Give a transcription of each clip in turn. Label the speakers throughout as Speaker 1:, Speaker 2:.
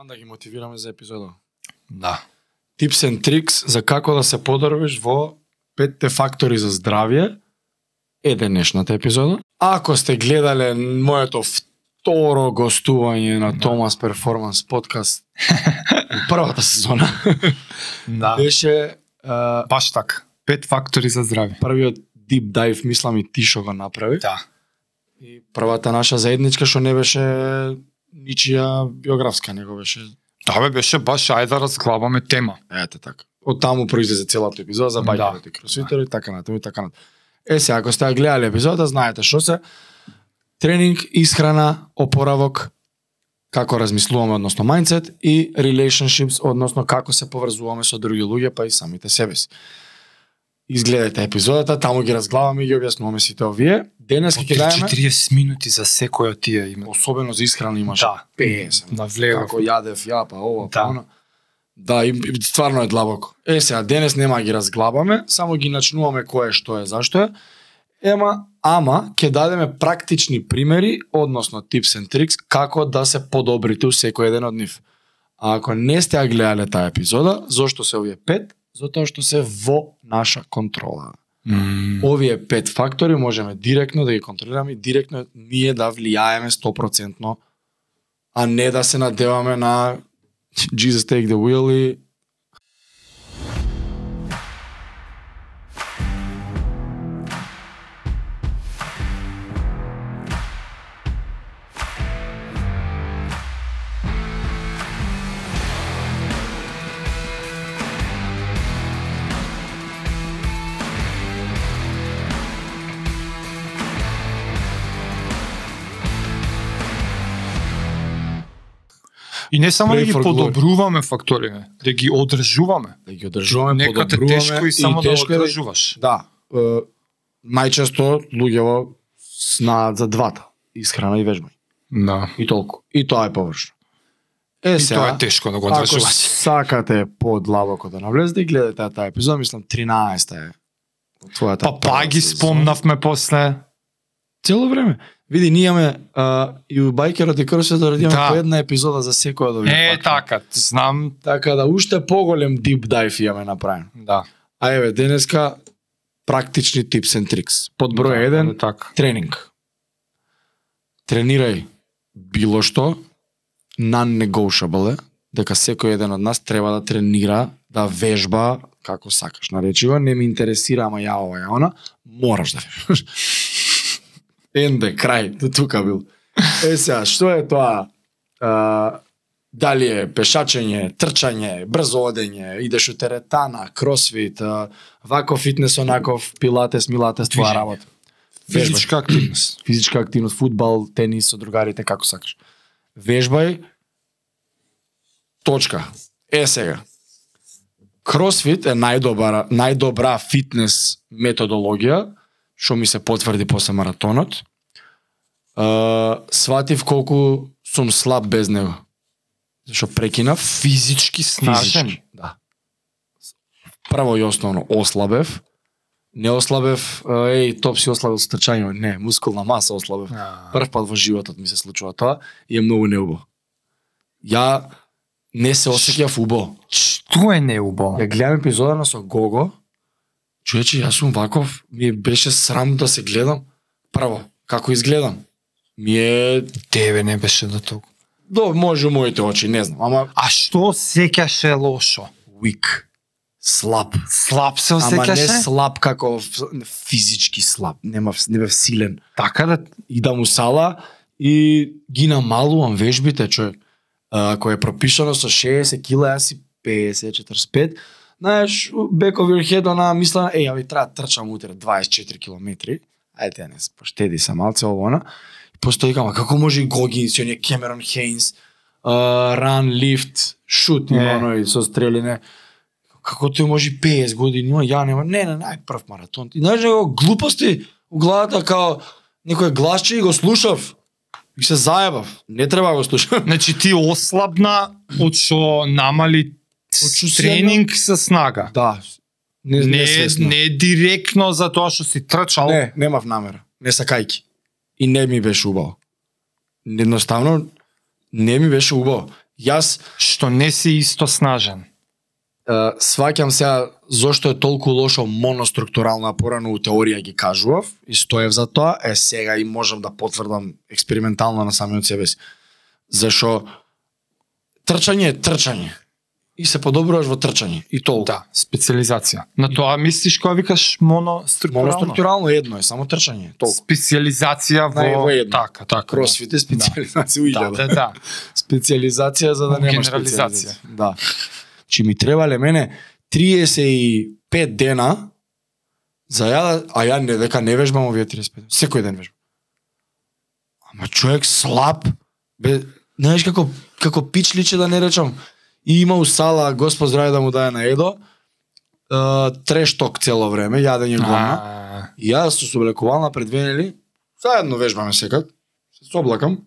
Speaker 1: Манда ги мотивираме за епизода.
Speaker 2: Да.
Speaker 1: Tips and tricks за како да се подобриш во петте фактори за здравје е денешната епизода. Ако сте гледале моето второ гостување на
Speaker 2: Да.
Speaker 1: Томас Перформанс подкаст првата сезона
Speaker 2: Да.
Speaker 1: беше а,
Speaker 2: Баш така. Пет фактори за здраве.
Speaker 1: првиот deep dive мислам и ти што го направи.
Speaker 2: Да.
Speaker 1: И првата наша заедничка што не беше ничија биографска, него беше
Speaker 2: Да, бе, беше баш ајде да разглабаме тема.
Speaker 1: Ете така. Од таму произлезе целата епизода за
Speaker 2: Да.
Speaker 1: бајкерите и кросфитери, така натаму и така натаму. Е, сега, ако сте гледале епизода, знаете што се. Тренинг, исхрана, опоравок, како размислуваме односно mindset и relationships, односно како се поврзуваме со други луѓе, па и самите себе си. Изгледајте епизодата, таму ги разглаваме и ги објаснуваме сите овие. Денес ќе даваме
Speaker 2: 40 минути за секој од тие има.
Speaker 1: особено за исхрана имаше
Speaker 2: Да.
Speaker 1: 50.
Speaker 2: Навлегов.
Speaker 1: Како јадев ја, па ова, па
Speaker 2: Да.
Speaker 1: она. Да, и, и стварно е длабоко. Е, сега, денес нема да ги разглабаме, само ги начнуваме кое што е, зашто е. Ема, ама, ќе дадеме практични примери, односно tips and tricks, како да се подобрите у секој еден од нив. А ако не сте ја гледале таа епизода, зошто се овие пет? Затоа што се во наша контрола.
Speaker 2: М,
Speaker 1: Овие пет фактори можеме директно да ги контролираме и директно ние да влијаеме 100%, а не да се надеваме на Jesus take the wheel и
Speaker 2: И не само да ги подобруваме факторите, да ги одржуваме.
Speaker 1: да ги одржуваме,
Speaker 2: Нека те
Speaker 1: подобруваме
Speaker 2: тешко и само да
Speaker 1: тешко е
Speaker 2: одржуваш.
Speaker 1: Да, е, најчесто луѓево знаат за двата, исхрана и вежбање.
Speaker 2: Да.
Speaker 1: И толку. И тоа е површно. Е,
Speaker 2: И
Speaker 1: сега,
Speaker 2: тоа е тешко да го
Speaker 1: Ако
Speaker 2: одржуваш.
Speaker 1: сакате подлабоко да навлезете, гледате таа епизода, мислам 13-та е. Твојата
Speaker 2: Па па ги спомнавме после.
Speaker 1: Цело време. Види, ние имаме а, и у Байкерот и Кросет да
Speaker 2: Да.
Speaker 1: по една епизода за секој од овие
Speaker 2: Е, така, знам.
Speaker 1: Така да уште поголем deep dive имаме направен.
Speaker 2: Да.
Speaker 1: А еве, денеска практични tips and tricks. Под број
Speaker 2: Да,
Speaker 1: 1,
Speaker 2: е така.
Speaker 1: тренинг. Тренирај било што, non-negotiable дека секој еден од нас треба да тренира, да вежба, како сакаш, наречи го, не ме интересира, ама ја ова, ја она, мораш да вежбаш. Енде, крај, до тука бил. Е сега, што е тоа? А, дали е пешачење, трчање, брзо одење, идеш у теретана, кросфит, а, вако фитнес, онаков, пилатес, милатес,
Speaker 2: Движење.
Speaker 1: работа.
Speaker 2: Физичка активност.
Speaker 1: Физичка активност, фудбал, тенис со другарите, како сакаш. Вежбај, точка. Е сега. Кросфит е најдобра, најдобра фитнес методологија, што ми се потврди после маратонот. Uh, сватив колку сум слаб без него. Зашо прекинав
Speaker 2: Физички снажен.
Speaker 1: физички. Да. Прво и основно ослабев. Не ослабев, а, еј, топ си ослабил со трчање, не, мускулна маса ослабев.
Speaker 2: А,
Speaker 1: Прв пат во животот ми се случува тоа и е многу неубо. Ја не се осеќав убо.
Speaker 2: Што е неубаво?
Speaker 1: Ја гледам епизода со Гого, човече, јас сум ваков, ми беше срам да се гледам. Прво, како изгледам? Ми е...
Speaker 2: Тебе не беше до толку.
Speaker 1: До, може у моите очи, не знам, ама
Speaker 2: А што сеќаше лошо?
Speaker 1: weak, слаб.
Speaker 2: Слаб се
Speaker 1: Ама не
Speaker 2: осеќаше?
Speaker 1: слаб како физички слаб, нема не бев силен.
Speaker 2: Така да
Speaker 1: Идам у сала и ги намалувам вежбите, човек. Ако е пропишано со 60 кила, јас си 50, 45. Знаеш, back of your head, она мисла, еј, ави треба трчам утре 24 километри. Ајде, не, поштеди се малце ово, она. И после тоа викам, а како може и Гогинс, и оние Кемерон Хейнс, run, lift, shoot, има оној со стрелине. Како тој може и 50 години, ја нема, не, не, нај прв маратон. И знаеш, него глупости у главата, као некој гласче и го слушав. И се заебав. Не треба да го слушам.
Speaker 2: Значи ти ослабна од што намали Тренинг со снага.
Speaker 1: Да. Не,
Speaker 2: Не,
Speaker 1: не,
Speaker 2: не, директно за тоа што си трчал.
Speaker 1: Не, немав намера. Не сакајки. И не ми беше убаво. Едноставно, не ми беше убаво. Јас
Speaker 2: Што не си исто снажен.
Speaker 1: е, сваќам сега зошто е толку лошо моноструктурална порано у теорија ги кажував и стоев за тоа, е сега и можам да потврдам експериментално на самиот себе си. Зашо трчање е трчање и се подобруваш во трчање и толку.
Speaker 2: Да, специализација. На тоа мислиш кога викаш моноструктурално?
Speaker 1: Моноструктурално едно е, само трчање, толку.
Speaker 2: Специализација во...
Speaker 1: Во едно.
Speaker 2: Така, така.
Speaker 1: Кросфит е специализација у
Speaker 2: Да,
Speaker 1: илјада.
Speaker 2: да, да.
Speaker 1: специализација за да немаш
Speaker 2: генерализација.
Speaker 1: специализација. Да. Чи ми требале мене 35 дена за ја, да- а ја не дека не вежбам овие 35. Секој ден вежбам. Ама човек слаб, бе, знаеш како како пич личе да не речам. И има у сала, Господ здраве да му даде на Едо, трешток цело време, јадење гладно.
Speaker 2: А,
Speaker 1: И јас со соблекувална пред две недели, заедно вежбаме секак, се соблакам.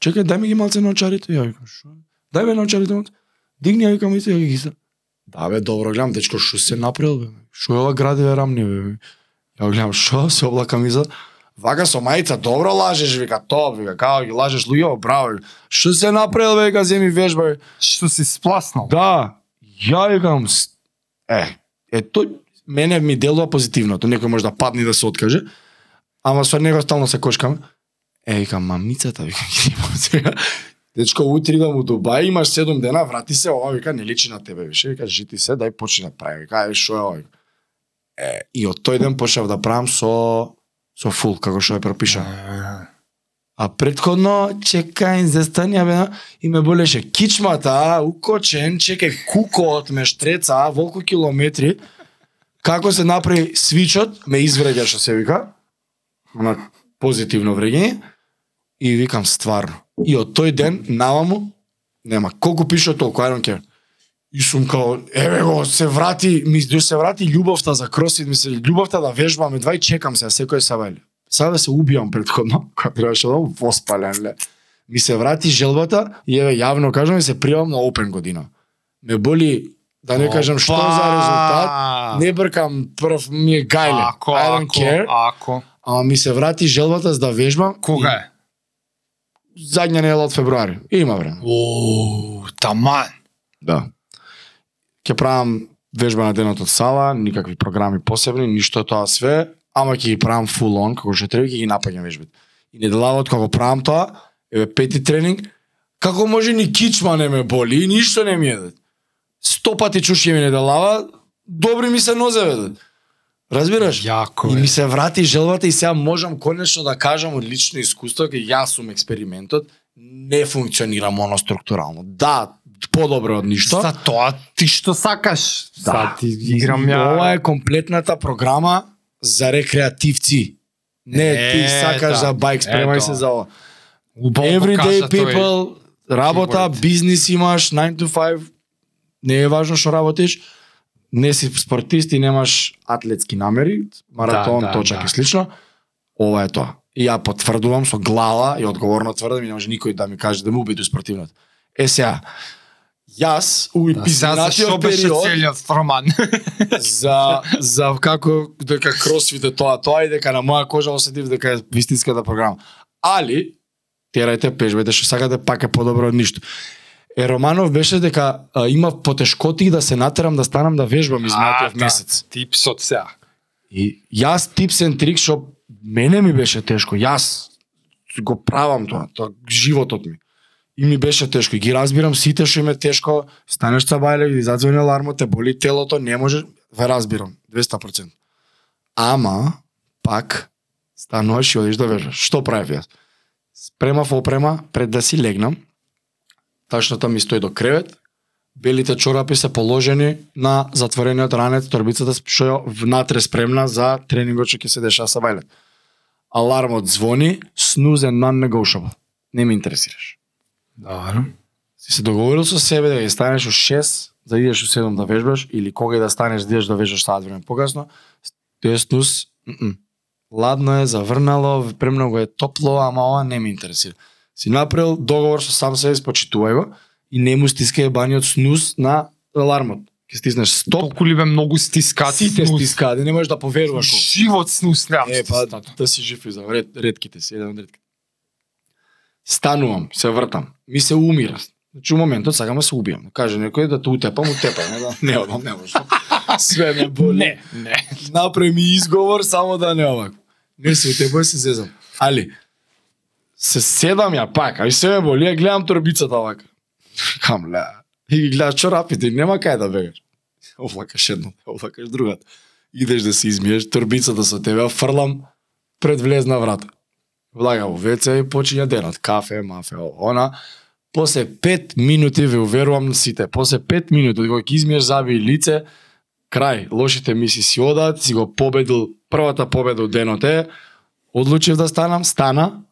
Speaker 1: Чекај, дај ми ги малце научарите. Ја викам, шо? Дај бе научарите малце. Дигни, ја викам, и ја ги гиса. Да бе, добро, гледам, дечко, шо се направил, бе? Шо е ова градиве рамни, бе? Ја гледам, шо, се облакам иза. Вака со мајца, добро лажеш, вика, топ, вика, како ги лажеш, луѓе, браво. Шо се направил, бе, вика, земи вежба,
Speaker 2: што си спласнал?
Speaker 1: Да, ја викам, е, е тој мене ми делува позитивното, некој може да падне да се откаже, ама со него стално се кошкам. Е, викам, мамицата, викам, сега. Дечко, утре идам у Дубај, имаш 7 дена, врати се, ова, вика, не личи на тебе, више, вика, жити се, дај почни да прави, вика, е, шо е ова. Е, и од тој ден почнав да правам со со фул, како што е пропишано.
Speaker 2: А,
Speaker 1: предходно, чекај, застани, бе, и ме болеше кичмата, укочен, чекај кукот ме штреца, волку километри. Како се направи свичот, ме извреѓа што се вика, на позитивно вреѓање, и викам стварно. И од тој ден, наваму, нема, колку пише толку, I don't care. И сум као, еве го, се врати, ми се врати љубовта за кросфит, ми се љубовта да вежбам, едва и чекам се секој сабајле. Сега да се убивам предходно, кога требаше да воспален, ле. Ми се врати желбата и еве јавно кажам и се пријавам на Open година. Ме боли да не кажам што за резултат, не бркам прв ми е гајле.
Speaker 2: Ако,
Speaker 1: I don't
Speaker 2: ако,
Speaker 1: care.
Speaker 2: ако.
Speaker 1: Ама ми се врати желбата за да вежбам.
Speaker 2: Кога е?
Speaker 1: Задња недела од февруари. Има време.
Speaker 2: О, таман.
Speaker 1: Да. Ќе правам вежба на денот од сала, никакви програми посебни, ништо тоа све, ама ќе ги правам full on, како што треба, ќе ги напаѓам вежбите. И неделавот кога правам тоа, еве пети тренинг, како може ни кичма не ме боли, и ништо не ми еде. Сто пати чуши ми неделава, добри ми се нозеве. Разбираш?
Speaker 2: Јако
Speaker 1: И
Speaker 2: е.
Speaker 1: ми се врати желбата и сега можам конечно да кажам од лично искуство, кај јас сум експериментот, не функционира моноструктурално. Да, подобро од ништо.
Speaker 2: За тоа ти што сакаш.
Speaker 1: Да.
Speaker 2: Сад ти играм ја.
Speaker 1: Ова е комплетната програма за рекреативци. Не, ти
Speaker 2: Е,
Speaker 1: сакаш
Speaker 2: да.
Speaker 1: за байк, спремај се за ова. Everyday
Speaker 2: покажа тој.
Speaker 1: people, работа, бизнис имаш, 9 to 5, не е важно што работиш, не си спортист и немаш атлетски намери, маратон,
Speaker 2: Да, да,
Speaker 1: точак
Speaker 2: да.
Speaker 1: и слично, ова е тоа. И ја потврдувам со глава и одговорно тврдам и не може никој да ми каже да ме убеди у спортивното. Е сега, јас у
Speaker 2: Да, што беше
Speaker 1: период
Speaker 2: целиот роман?
Speaker 1: за за како дека кросфит е тоа тоа и дека на моја кожа осетив дека е вистинската програма. Али терајте пежбете што сакате пак е подобро од ништо. Е Романов беше дека а, има потешкоти да се натерам да станам да вежбам изминатиот
Speaker 2: да.
Speaker 1: месец.
Speaker 2: Типсот сега.
Speaker 1: И јас типсен трик што мене ми беше тешко. Јас го правам тоа, тоа животот ми. И ми беше тешко. И ги разбирам сите што им е тешко. Станеш са бајле, и задзвони алармот, те боли телото, не можеш, ве разбирам, 200%. Ама пак стануваш и одиш да вежбаш. Што правев јас? Спремав опрема пред да си легнам. Тачната ми стои до кревет. Белите чорапи се положени на затворениот ранец, торбицата што е внатре спремна за тренингот што ќе се деша са бајле. Алармот звони, снузен and non-negotiable. Не ме интересираш.
Speaker 2: Добро.
Speaker 1: Си се договорил со себе да ги станеш у 6, да идеш у 7 да вежбаш, или кога и да станеш да идеш да вежбаш саат време покасно, тој снус, м-м. ладно е, заврнало, премногу е топло, ама ова не ме интересира. Си направил договор со сам себе, спочитувај го, и не му стискај баниот снус на алармот. Ке стиснеш стоп,
Speaker 2: Толку ли бе многу стискат?
Speaker 1: сите стискаат, не можеш да поверуваш.
Speaker 2: Живот снус немам
Speaker 1: Е, па да си жив и за ред, редките си, еден од редките. Станувам, се вртам, ми се умира. Значи у моментот сакам да се убијам. Каже некој да те утепам, утепам, не, да, не одам, не може. Све ме боли.
Speaker 2: Не, не.
Speaker 1: Направи ми изговор само да не овако. Не се утепам, се зезам. Али, се седам ја пак, а и се ме боли, ја гледам торбицата овака. Кам ле. И ги гледаш чорапите, нема кај да бегаш. Овлакаш едно, овлакаш другата. Идеш да се измиеш, торбицата со тебе, фрлам пред влезна врата. Влага во ВЦ и почиња денот. Кафе, мафе, она. После 5 минути, ве уверувам на сите, после 5 минути, кога ќе измиеш заби и лице, крај, лошите мисли си одат, си го победил, првата победа од денот е, одлучив да станам, стана,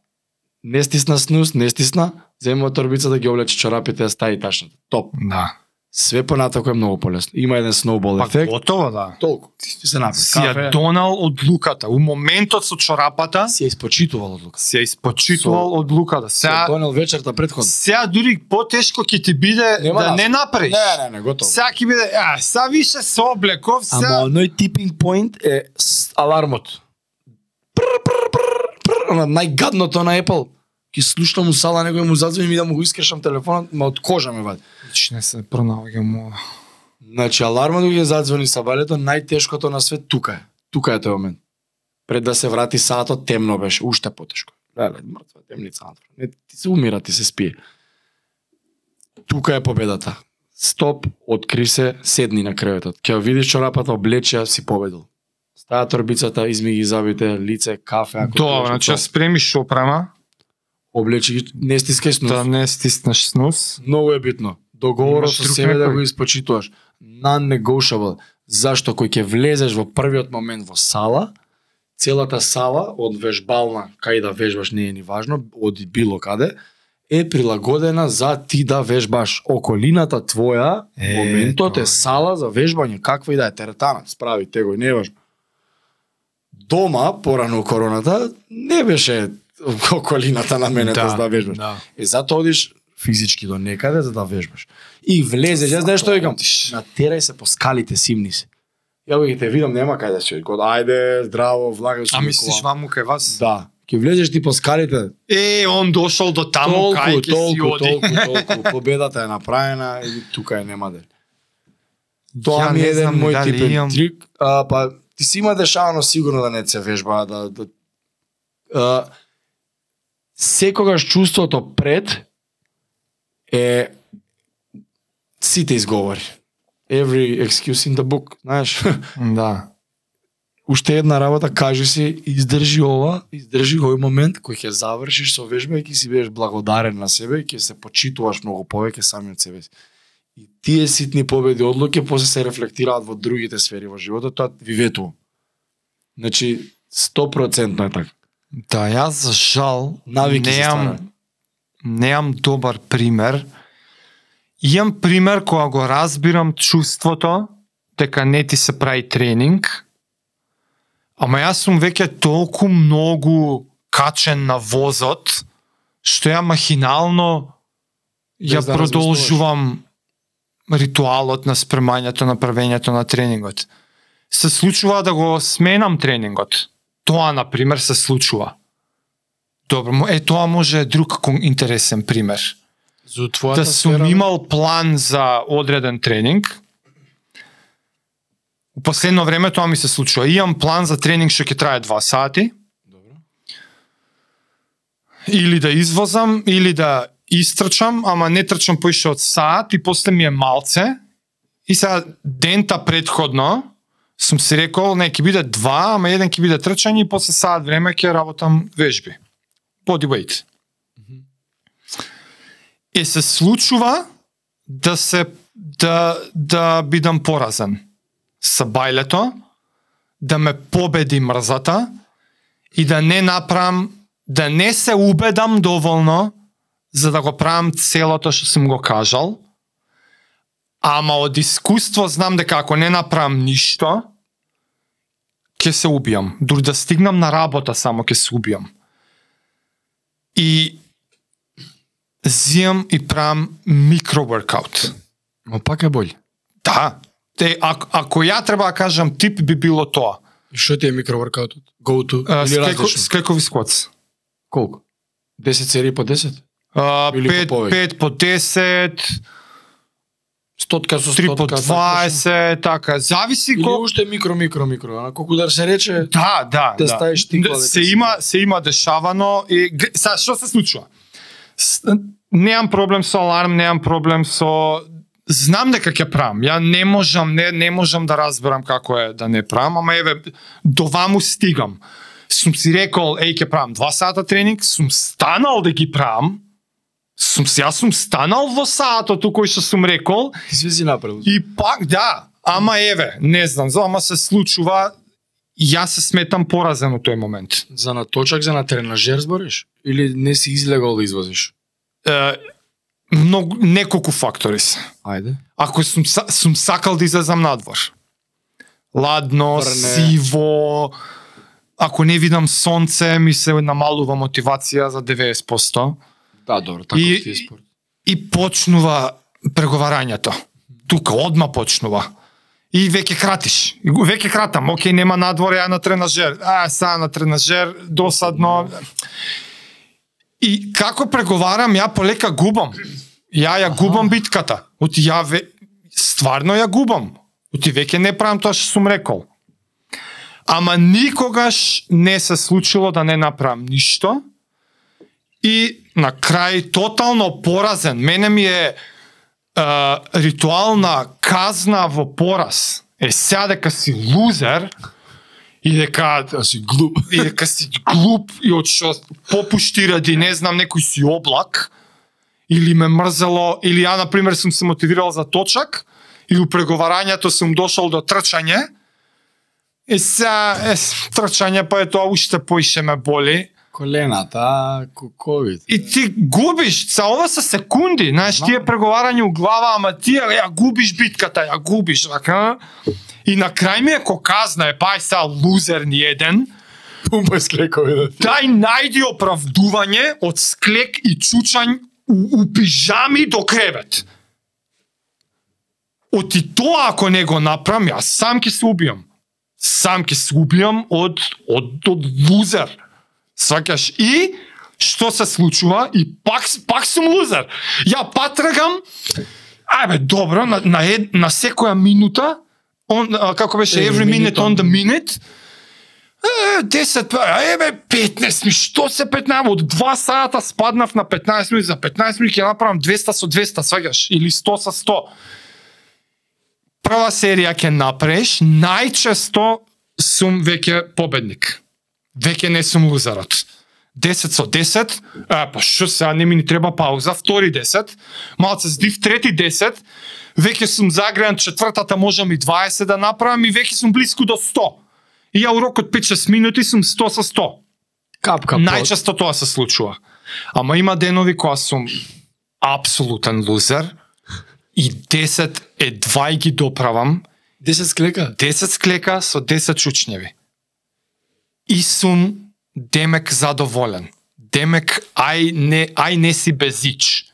Speaker 1: не стисна снус, не стисна, земува торбица да ги облече чорапите, да ташната. Топ.
Speaker 2: Да.
Speaker 1: Све понатако е многу полесно. Има еден сноубол
Speaker 2: Па
Speaker 1: ефект.
Speaker 2: готово да.
Speaker 1: Толку. Ти се напи.
Speaker 2: Си ја донал одлуката. У моментот со чорапата
Speaker 1: си ја испочитувал одлука.
Speaker 2: си ја испочитувал
Speaker 1: Со-
Speaker 2: одлуката.
Speaker 1: Се
Speaker 2: Сега
Speaker 1: донел вечерта предходно.
Speaker 2: сега дури потешко ќе ти биде
Speaker 1: Нема
Speaker 2: да
Speaker 1: назад.
Speaker 2: не направиш.
Speaker 1: Не, не, не, готово.
Speaker 2: Сега ќе биде, а, сега више се облеков,
Speaker 1: Ама
Speaker 2: сега
Speaker 1: оној типинг поинт е алармот. Пр, пр, пр, пр, ама најгадното на Apple. Ки слушам у сала некој му зазвони ми да му го искрешам телефонот, ма од кожа ме вади.
Speaker 2: Вич, не се пронаоѓам ова.
Speaker 1: Значи алармот го ќе зазвони сабалето, најтешкото на свет тука е. Тука е тој момент. Пред да се врати саатот темно беше, уште потешко. Леле, мртва темница надвор. Не, ти се умира, ти се спие. Тука е победата. Стоп, откри се, седни на креветот. Ќе видиш чорапата, облече, ја, си победил. Става торбицата, изми ги забите, лице, кафе, ако
Speaker 2: Тоа, значи ја спремиш опрема,
Speaker 1: облечи ги, не стискај снус.
Speaker 2: да не стиснеш снус.
Speaker 1: Многу е битно. Договорот со себе да го испочитуваш. Non-negotiable. Зашто кој ќе влезеш во првиот момент во сала, целата сала од вежбална, кај да вежбаш не е ни важно, од било каде, е прилагодена за ти да вежбаш околината твоја,
Speaker 2: Е,
Speaker 1: моментот е сала за вежбање, каква и да е теретана, справи го, не е важно. Дома, порано короната, не беше околината на мене да, да вежбаш.
Speaker 2: Да.
Speaker 1: Е, затоа одиш физички до некаде за да вежбаш. И влезеш, јас знаеш што викам, натерај се по скалите, симни се. Ја го ги те видам, нема кај да си. Код, ајде, здраво, влагаш.
Speaker 2: А мислиш ваму кај вас?
Speaker 1: Да. Ќе влезеш ти по скалите,
Speaker 2: Е, он дошол до таму
Speaker 1: толку,
Speaker 2: кај ќе си
Speaker 1: толку,
Speaker 2: оди.
Speaker 1: толку, толку, победата е направена и тука е нема дел. Тоа
Speaker 2: Ја
Speaker 1: ми
Speaker 2: не
Speaker 1: е еден мој типен
Speaker 2: имам-
Speaker 1: трик, а, па ти си има дешавано сигурно да не се вежба, да, да а, секогаш чувството пред е сите изговори. Every excuse in the book, знаеш.
Speaker 2: Да.
Speaker 1: Уште една работа, кажи си, издржи ова, издржи овој момент кој ќе завршиш со вежба и ќе си бидеш благодарен на себе и ќе се почитуваш многу повеќе сами од себе си. И тие ситни победи одлуки после се рефлектираат во другите сфери во животот, тоа ви ветувам. Значи, 100% е така.
Speaker 2: Да, јас за жал
Speaker 1: Навики
Speaker 2: неам неам добар пример. Имам пример кога го разбирам чувството дека не ти се прави тренинг. Ама јас сум веќе толку многу качен на возот што ја махинално ја
Speaker 1: Без да
Speaker 2: продолжувам ритуалот на спремањето на правењето на тренингот. Се случува да го сменам тренингот. Тоа, на пример, се случува. Добро, е тоа може е друг кон- интересен пример.
Speaker 1: За твојата
Speaker 2: Да сум
Speaker 1: сфера,
Speaker 2: имал план за одреден тренинг. У последно време тоа ми се случува. Имам план за тренинг што ќе трае 2 сати.
Speaker 1: Добро.
Speaker 2: или да извозам, или да истрчам, ама не трчам поише од саат и после ми е малце. И сега дента предходно сум си рекол, не, ќе биде два, ама еден ќе биде трчање и после саат време ќе работам вежби. Body weight. Е се случува да се да да бидам поразен со бајлето, да ме победи мрзата и да не направам да не се убедам доволно за да го правам целото што сум го кажал. Ама од искуство знам дека ако не направам ништо, ќе се убијам. Дури да стигнам на работа само ќе се убијам. И зијам и правам микро workout.
Speaker 1: Но пак е бољ.
Speaker 2: Да. Те, ако, ако ја треба да кажам тип би било тоа.
Speaker 1: Што ти е микроворкаутот? Go to
Speaker 2: Uh,
Speaker 1: или различно?
Speaker 2: скекови сквотс.
Speaker 1: Колку? 10 серии по 10?
Speaker 2: А,
Speaker 1: Или по
Speaker 2: 5,
Speaker 1: повеќе?
Speaker 2: 5 по 10,
Speaker 1: Стотка со
Speaker 2: 3 по
Speaker 1: стотка.
Speaker 2: 20, така, зависи
Speaker 1: Или уште микро, микро, микро. А колку да се рече,
Speaker 2: Да, да,
Speaker 1: Да
Speaker 2: да.
Speaker 1: ставиш тиква,
Speaker 2: се
Speaker 1: дека си-
Speaker 2: има се има дешавано и са што се случува? С- Немам проблем со аларм, немам проблем со знам дека ќе правам. Ја не можам, не не можам да разберам како е да не правам, ама еве до ваму стигам. Сум си рекол, еј ќе правам 2 сата тренинг, сум станал да ги правам. Сум јас сум станал во саатот кој што сум рекол
Speaker 1: си направил.
Speaker 2: И пак, да, ама еве, не знам, за ама се случува, јас се сметам поразен во тој момент.
Speaker 1: За на точак, за на тренажер збориш? Или не си излегал да извозиш?
Speaker 2: Е, многу, неколку фактори се.
Speaker 1: Ајде.
Speaker 2: Ако сум, сум сакал да излезам надвор. Ладно,
Speaker 1: Врне.
Speaker 2: сиво, ако не видам сонце, ми се намалува мотивација за 90%.
Speaker 1: Да, добро, така
Speaker 2: И-
Speaker 1: ти е спорт.
Speaker 2: И почнува преговарањето. Тука одма почнува. И веќе кратиш. Веќе кратам. Океј, нема надвор, ја на тренажер. А, са на тренажер, досадно. И како преговарам, ја полека губам. Ја ја губам битката. Оти ја ве... стварно ја губам. Оти веќе не правам тоа што сум рекол. Ама никогаш не се случило да не направам ништо. И на крај тотално поразен. Мене ми е е, ритуална казна во пораз. Е сега дека си лузер и дека
Speaker 1: Да си глуп.
Speaker 2: и дека си глуп и од што попушти ради не знам некој си облак или ме мрзело или ја на пример сум се мотивирал за точак и у преговарањето сум дошол до трчање и сега е, трчање па е тоа уште поише ме боли
Speaker 1: Колената, а, ковид.
Speaker 2: И ти губиш, са ова се секунди, знаеш, тие преговарање у глава, ама ти ја, губиш битката, ја губиш, така. И на крај ми е ко казна, е пај са лузер ни еден,
Speaker 1: Пумпа склекови да ти.
Speaker 2: дај најди оправдување од склек и чучањ у, у пижами до кревет. Оти тоа ако не го направам, јас сам ќе се убијам. Сам ќе се убијам од, од, од лузер. Сваќаш? И што се случува? И пак, пак сум лузер. Ја патрагам, ајбе, добро, на, на, ед, на секоја минута, он, а, како беше, every minute on the minute, Е, 10, па, еве 15 ми, што се 15? Од 2 сата спаднав на 15 минути, за 15 минути ќе направам 200 со 200, сваѓаш, или 100 со 100. Прва серија ќе направиш, најчесто сум веќе победник. Веќе не сум лузерот. 10 со 10, а, па што сега не ми ни треба пауза, втори 10, малце здив, трети 10, веќе сум загреан, четвртата можам и 20 да направам и веќе сум близко до 100. И ја у рок од 5-6 минути сум 100 со 100.
Speaker 1: Капка.
Speaker 2: Најчесто тоа се случува. Ама има денови кога сум апсолутен лузер и 10 едва и ги доправам,
Speaker 1: 10 склека?
Speaker 2: 10 склека со 10 чучњеви. И сум демек задоволен. Демек ај не ај не си безич.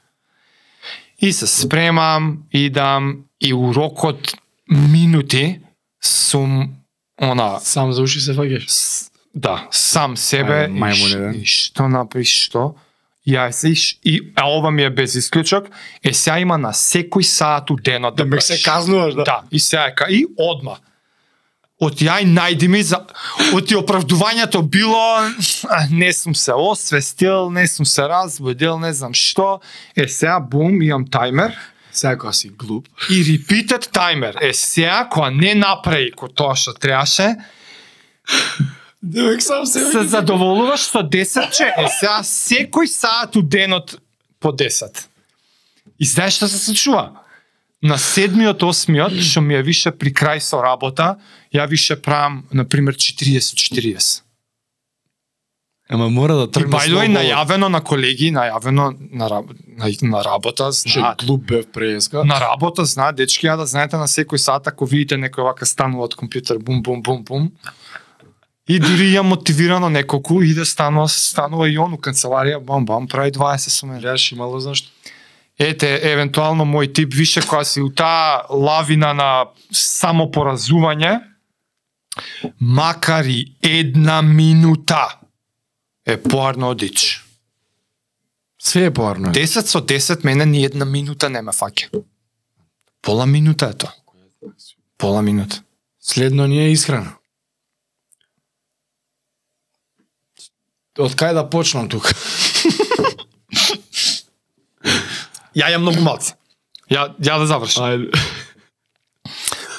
Speaker 2: И се спремам, идам и у рокот минути сум она
Speaker 1: Сам за уши се фаќаш.
Speaker 2: с- да, сам себе
Speaker 1: Ајде,
Speaker 2: и,
Speaker 1: да.
Speaker 2: и што направи што ја се иш- и а ова ми е без исклучок е сега има на секој саат у денот да
Speaker 1: Демек се казнуваш, да.
Speaker 2: Да, и сега и одма. Од ја и најди ми за од оправдувањето било не сум се освестил, не сум се разбудил, не знам што. Е сега бум, имам тајмер
Speaker 1: Сега кога си глуп.
Speaker 2: и repeated timer. Е сега кога не направи ко тоа што требаше,
Speaker 1: Демек сам се
Speaker 2: се задоволуваш со 10 че. Е сега секој саат у денот по 10. И знаеш што се случува? На седмиот, осмиот, што ми е више при крај со работа, ја више правам, на пример, 40-40.
Speaker 1: Ама мора да
Speaker 2: И
Speaker 1: тргне
Speaker 2: the way, најавено на колеги, најавено на, на, на работа,
Speaker 1: Ше
Speaker 2: знаат.
Speaker 1: глуп бев преска.
Speaker 2: На работа знаат, дечки, ја да знаете на секој сат, ако видите некој вака станува од компјутер, бум, бум, бум, бум. И дури ја мотивирано неколку, иде станува, станува и он у канцеларија, бам, бам, прави 20 со мене.
Speaker 1: Гледаш имало зашто.
Speaker 2: Ете, евентуално мој тип више кога си у таа лавина на самопоразување, макар и една минута е поарно одич.
Speaker 1: Све е поварно.
Speaker 2: 10 со 10 мене ни една минута не ме фаќа. Пола минута е тоа. Пола минута.
Speaker 1: Следно ни е исхрана. Од кај да почнам тука?
Speaker 2: Ја ја многу малце. Ја ја да завршам.
Speaker 1: Ајде.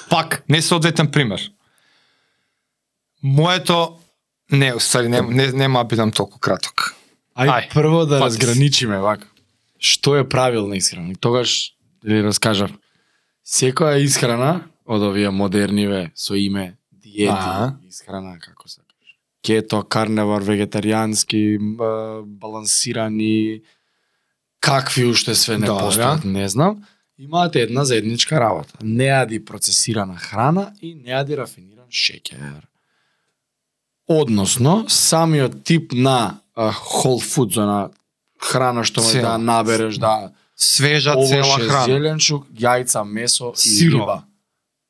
Speaker 2: Пак, не соодветен пример. Моето не, устари, не, не, нема да бидам толку краток.
Speaker 1: Ај,
Speaker 2: Ај,
Speaker 1: прво да
Speaker 2: пати.
Speaker 1: разграничиме вака. Што е правилна исхрана? Тогаш ви раскажав. Секоја исхрана од овие модерниве со име диети,
Speaker 2: Аха.
Speaker 1: исхрана како сакаш. Кето, карневор, вегетаријански, балансирани, какви уште све не
Speaker 2: Добра.
Speaker 1: постојат, не знам. Имаат една заедничка работа. Не јади процесирана храна и не јади рафиниран шеќер. Односно, самиот тип на whole food, на храна што може
Speaker 2: Цела.
Speaker 1: да набереш, да
Speaker 2: Свежа цела
Speaker 1: овоше,
Speaker 2: храна.
Speaker 1: зеленчук, јајца, месо и риба.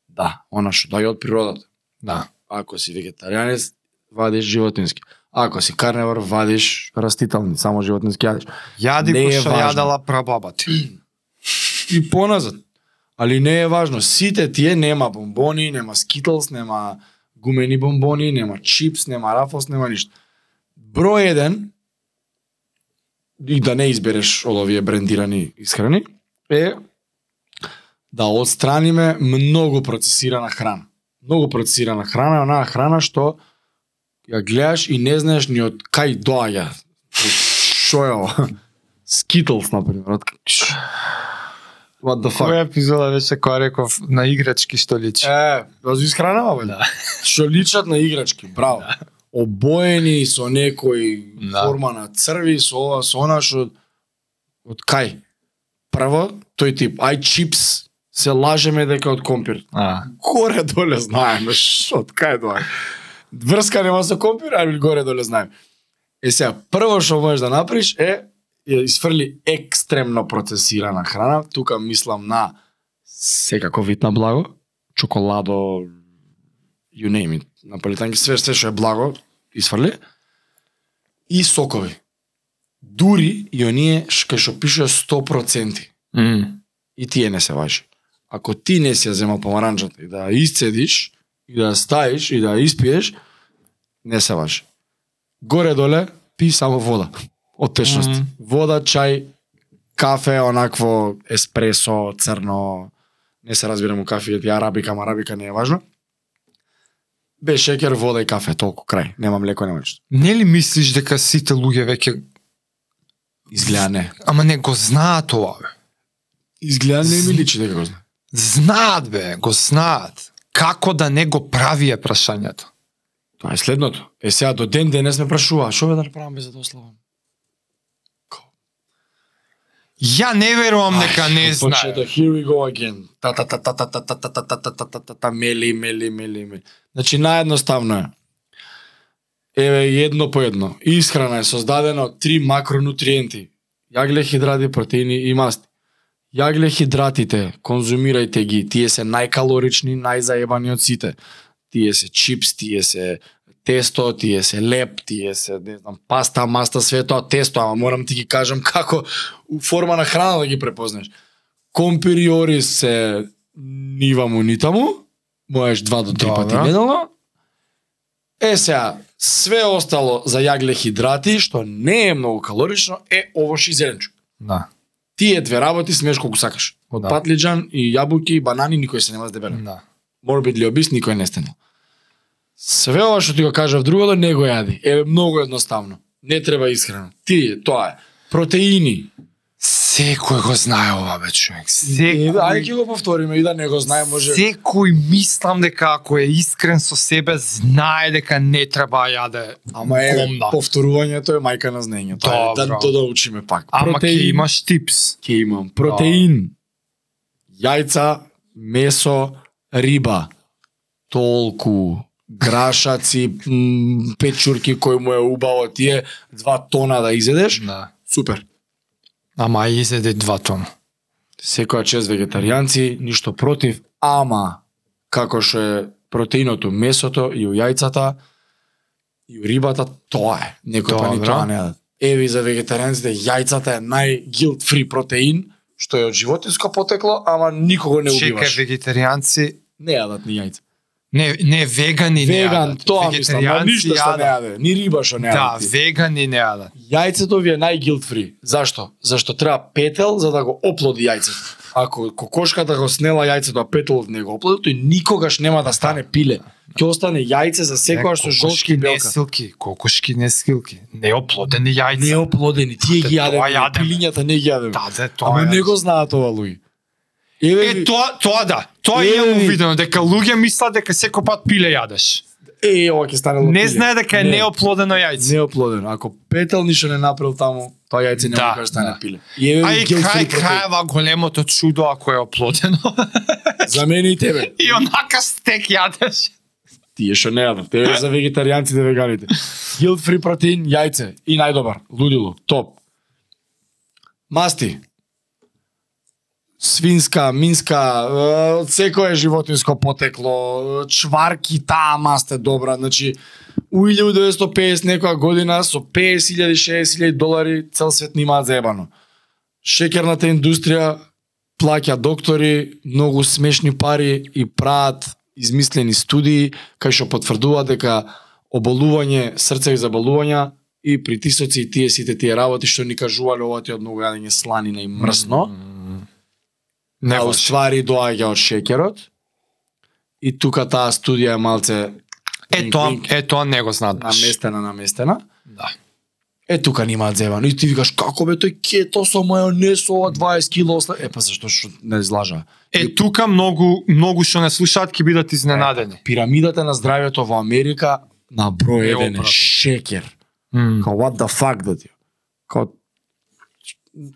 Speaker 1: Да, она што дај од природата.
Speaker 2: Да.
Speaker 1: Ако си вегетаријанец, вадиш животински. Ако си карневор, вадиш растителни, само животински јадиш.
Speaker 2: Јади
Speaker 1: Не
Speaker 2: кој што јадала прабаба ти.
Speaker 1: И поназад. Али не е важно. Сите тие нема бомбони, нема скитлс, нема гумени бомбони, нема чипс, нема рафос, нема ништо. Број еден, и да не избереш од овие брендирани исхрани, е да отстраниме многу процесирана храна. Многу процесирана храна е онаа храна што ја гледаш и не знаеш ни од кај доаѓа. Што е ова? Skittles, например. What the fuck?
Speaker 2: Која епизода беше која реков на играчки што личи?
Speaker 1: Е, да се исхранава, бе.
Speaker 2: Да.
Speaker 1: Што личат на играчки, браво. Обоени со некој
Speaker 2: Да.
Speaker 1: форма на црви, со ова, со она што од кај? Прво, тој тип, ај чипс, се лажеме дека од компир.
Speaker 2: А,
Speaker 1: Горе доле знаеме што од кај доаѓа. Врска нема со компир, али горе доле знаеме. Е сега, прво што можеш да направиш е ја изфрли екстремно процесирана храна. Тука мислам на секако вид на благо, чоколадо, you name it. Наполитанки све све што е благо, изфрли. И сокови. Дури и оние што што пише 100%.
Speaker 2: м,
Speaker 1: И тие не се важи. Ако ти не си ја земал помаранчата и да ја исцедиш, и да ја ставиш, и да испиеш, не се важи. Горе-доле, пи само вода. Од течност.
Speaker 2: Мгм.
Speaker 1: Вода, чај, кафе, онакво еспресо, црно, не се разбирам у кафе, ја арабика, ама арабика не е важно. Без шеќер, вода и кафе, толку крај. Нема млеко, нема ништо.
Speaker 2: Нели мислиш дека сите луѓе веќе
Speaker 1: Изгледа не.
Speaker 2: ама не го знаат тоа бе?
Speaker 1: Изгледа не ми личи дека го знае.
Speaker 2: Знаат бе, го знаат. Како да не го прави е прашањето?
Speaker 1: Тоа е следното. Е сега до ден денес ме прашува, што бе да направам без да?
Speaker 2: Ја не верувам дека не знае.
Speaker 1: Почето, here we go again. Та та та та та та та та та та та та та та та мели, мели, мели, мели. Значи наједноставно е. Еве едно по едно. Исхрана е создадена од три макронутриенти. Јагле, хидрати, протеини и масти. Јагле, хидратите, конзумирајте ги. Тие се најкалорични, најзаебани од сите. Тие се чипс, тие се тесто, тие се леп, тие се, не знам, паста, маста, све тоа тесто, ама морам ти ги кажам како у форма на храна да ги препознеш. Компириори се ниваму нитаму, можеш два до три
Speaker 2: Добра.
Speaker 1: пати неделно. Е сега, све остало за јагле хидрати, што не е многу калорично, е овош и зеленчук.
Speaker 2: Да.
Speaker 1: Тие две работи смееш колку сакаш. Од
Speaker 2: Да.
Speaker 1: патлиџан и јабуки и банани никој се нема здебеле.
Speaker 2: Да.
Speaker 1: Morbidly obese никој не стенал. Све ова што ти го кажав другото не го јади. Е многу едноставно. Не треба исхрана. Тие, тоа е. Протеини.
Speaker 2: Секој го знае ова бе човек. Секој,
Speaker 1: ајде ќе го повториме и да не го знае може.
Speaker 2: секој мислам дека ако е искрен со себе знае дека не треба да јаде
Speaker 1: Ама е
Speaker 2: гомна.
Speaker 1: повторувањето е мајка на знаењето. Ајде, Да,
Speaker 2: Добро.
Speaker 1: да, да учиме пак.
Speaker 2: Ама ќе имаш типс.
Speaker 1: Ќе имам протеин. Јајца, месо, риба. Толку грашаци, печурки кој му е убаво тие два тона да изедеш.
Speaker 2: Да.
Speaker 1: Супер.
Speaker 2: Ама изеде два тона.
Speaker 1: Секоја чест вегетаријанци, ништо против, ама како што е протеиното, месото и у јајцата и у рибата, тоа е. Некој па ни тоа не јадат. Еви за вегетаријанците јајцата е нај-guilt free протеин, што е од животинско потекло, ама никого не
Speaker 2: Чекај,
Speaker 1: убиваш.
Speaker 2: вегетаријанци,
Speaker 1: Не јадат ни јајца.
Speaker 2: Не, не вегани не
Speaker 1: Веган,
Speaker 2: јадат.
Speaker 1: тоа мислам, ма ништо што не јаде, ни риба што не
Speaker 2: Да,
Speaker 1: јаде. ти.
Speaker 2: вегани не јадат.
Speaker 1: Јајцето ви е нај-guilt free. Зашто? Зашто треба петел за да го оплоди јајцето. Ако кокошката го снела јајцето, а петелот не го оплоди, тој никогаш нема да стане пиле. Ќе остане јајце за секоја што жолчки и
Speaker 2: не
Speaker 1: белка.
Speaker 2: силки, кокошки не скилки, неоплодени јајца.
Speaker 1: Неоплодени, тие ги јадеме, пилињата не ги јадеме.
Speaker 2: Да, да, тоа
Speaker 1: Ама не го знаат ова луѓе. Еве
Speaker 2: Е, тоа, тоа да. Тоа
Speaker 1: Е,
Speaker 2: увидено, дека луѓе мислат дека секој пат пиле јадеш.
Speaker 1: Е, ова ќе стане
Speaker 2: Не знае дека е
Speaker 1: Не.
Speaker 2: неоплодено јајце.
Speaker 1: неоплоден. Ако петел ништо не направил таму, тоа јајце не
Speaker 2: Да,
Speaker 1: може да стане
Speaker 2: да.
Speaker 1: пиле. И еве
Speaker 2: А и крај крајава големото чудо ако е оплодено.
Speaker 1: За мене и тебе.
Speaker 2: и онака стек јадеш.
Speaker 1: Тие што не јадат. Тебе за вегетаријанците, веганите. Guilt free протеин, јајце и најдобар, лудило, топ. Масти. Свинска, минска, секое животинско потекло, чварки, таа маст е добра, значи у 1950 некоја година со 50.000, 60.000 долари цел свет нимаат заебано. Шекерната индустрија плаќа доктори многу смешни пари и прават измислени студии кај што потврдува дека оболување, срцеви заболувања и притисоци и тие сите тие работи што ни кажувале ова ти од многу јадење сланина и мрсно,
Speaker 2: Не
Speaker 1: а
Speaker 2: во
Speaker 1: ствари доаѓа од шеќерот. И тука таа студија е малце
Speaker 2: Е тоа, е тоа не го знаат.
Speaker 1: наместена, наместена.
Speaker 2: Да.
Speaker 1: Е тука нимаат зебано. И ти викаш како бе тој кето со мајонез ова 20 кило осла. Е па зашто што не излажа.
Speaker 2: Е тука многу многу што не слушаат ќе бидат изненадени.
Speaker 1: Пирамидата на здравјето во Америка на број
Speaker 2: Е,
Speaker 1: еден е
Speaker 2: обратно.
Speaker 1: шекер.
Speaker 2: М,
Speaker 1: Као what the fuck да ти. Као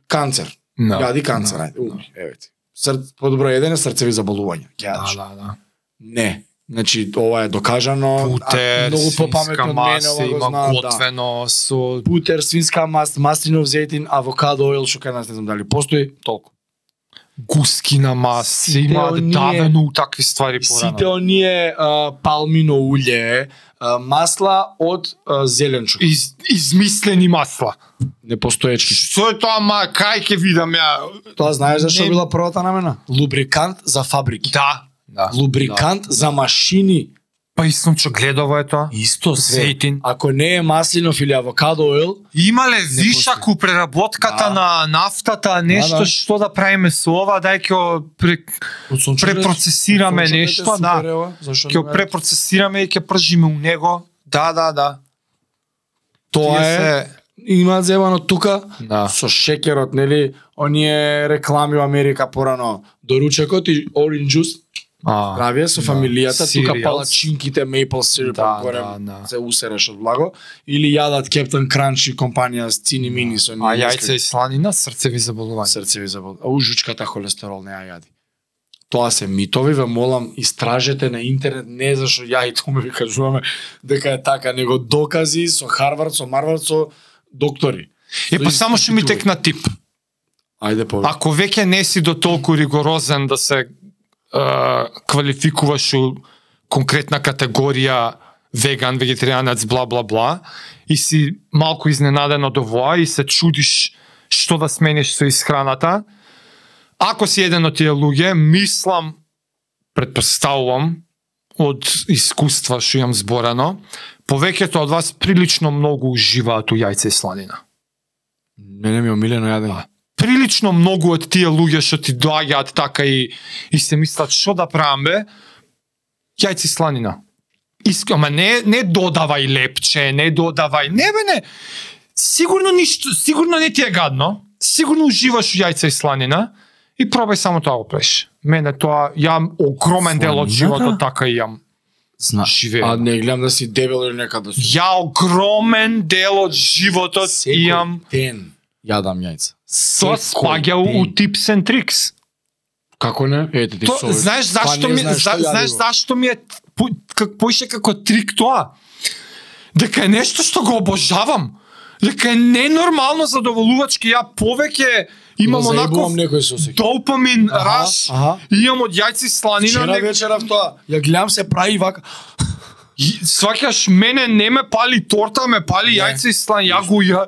Speaker 1: канцер.
Speaker 2: Да.
Speaker 1: Јади канцер, ајде, умри. Еве ти. Ср... Под број еден е срцеви заболувања.
Speaker 2: Да, да, да.
Speaker 1: Не. Значи ова е докажано. а,
Speaker 2: Путер,
Speaker 1: многу
Speaker 2: свинска
Speaker 1: попаметно од мене
Speaker 2: маса,
Speaker 1: ова го
Speaker 2: има
Speaker 1: знаат, да.
Speaker 2: готвено со
Speaker 1: Путер, свинска маст, маслинов зејтин, авокадо оил, што кај нас не знам дали постои, толку.
Speaker 2: Гускина маса,
Speaker 1: Сите
Speaker 2: има
Speaker 1: оние-
Speaker 2: давено у такви ствари порано.
Speaker 1: Сите оние а, палмино улје, а, масла од а, зеленчук.
Speaker 2: Из, измислени масла.
Speaker 1: Непостоечки.
Speaker 2: Што е тоа, ма, кај ќе видам ја?
Speaker 1: Тоа знаеш зашто
Speaker 2: Не-
Speaker 1: била првата намена? Лубрикант за фабрики.
Speaker 2: Да. Да.
Speaker 1: Лубрикант за машини.
Speaker 2: Па и сончо гледово е тоа.
Speaker 1: Исто све.
Speaker 2: Зејтин.
Speaker 1: Ако не е маслинов или авокадо оил,
Speaker 2: Имале вишак у преработката
Speaker 1: Да.
Speaker 2: на нафтата, нешто
Speaker 1: Да, да.
Speaker 2: што да правиме со ова, дај ќе пре, препроцесираме нешто, да. ќе препроцесираме и ќе пржиме у него. Да, да, да.
Speaker 1: Тоа е
Speaker 2: се-
Speaker 1: имаат зебано тука
Speaker 2: Да.
Speaker 1: со шекерот, нели, оние реклами во Америка порано, доручекот и orange juice,
Speaker 2: А,
Speaker 1: правија со
Speaker 2: да.
Speaker 1: фамилијата, тука
Speaker 2: Cereals.
Speaker 1: палачинките, maple syrup,
Speaker 2: Да,
Speaker 1: горе
Speaker 2: да, да.
Speaker 1: се усереш од благо, или јадат Captain Crunch и компанија с цини мини со
Speaker 2: А јајце и сланина, срцеви заболувања.
Speaker 1: срцеви забол. А ужучката холестерол не ја јади. Тоа се митови, ве молам, истражете на интернет, не зашо ја и Томе ви кажуваме дека е така, него докази со Харвард, со Марвард, со доктори.
Speaker 2: Е, па само што ми текна тип.
Speaker 1: Ајде по.
Speaker 2: Ако веќе не си до толку ригорозен да се е, квалификуваш у конкретна категорија веган, вегетаријанец, бла бла бла, и си малку изненаден од овоа и се чудиш што да смениш со исхраната, ако си еден од тие луѓе, мислам, предпоставувам, од искуства што имам зборано, повеќето од вас прилично многу уживаат у јајце и сланина
Speaker 1: Мене ми е омилено јадење.
Speaker 2: Прилично многу од тие луѓе што ти доаѓаат така и и се мислат што да правам бе јајци сланина Иск, ама не не додавај лепче, не додавај. Не бе не. Сигурно ништо, сигурно не ти е гадно. Сигурно уживаш у јајца и сланина и пробај само тоа го правиш. Мене тоа јам огромен дел од животот така и јам.
Speaker 1: Зна. А не гледам да си дебел или некаде си.
Speaker 2: Ја огромен дел од животот
Speaker 1: Секој
Speaker 2: имам
Speaker 1: ден јадам јајца. Секој
Speaker 2: спаѓа у tips and tricks.
Speaker 1: Како не? Ете ти совет.
Speaker 2: знаеш
Speaker 1: Па
Speaker 2: зашто ми
Speaker 1: знаеш
Speaker 2: за, знаеш зашто ми е по- как поише како трик тоа? Дека е нешто што го обожавам. Дека е ненормално задоволувачки ја повеќе имам
Speaker 1: Ма
Speaker 2: онако
Speaker 1: заебувам некој се осеќа.
Speaker 2: допамин
Speaker 1: Аха,
Speaker 2: раш.
Speaker 1: аха.
Speaker 2: Имам од јајци сланина.
Speaker 1: Вчера
Speaker 2: Не,
Speaker 1: вечерав тоа. Ја гледам се прави вака.
Speaker 2: Сваќаш мене не ме пали торта, ме пали
Speaker 1: Не.
Speaker 2: јајци и слан. Ја го ја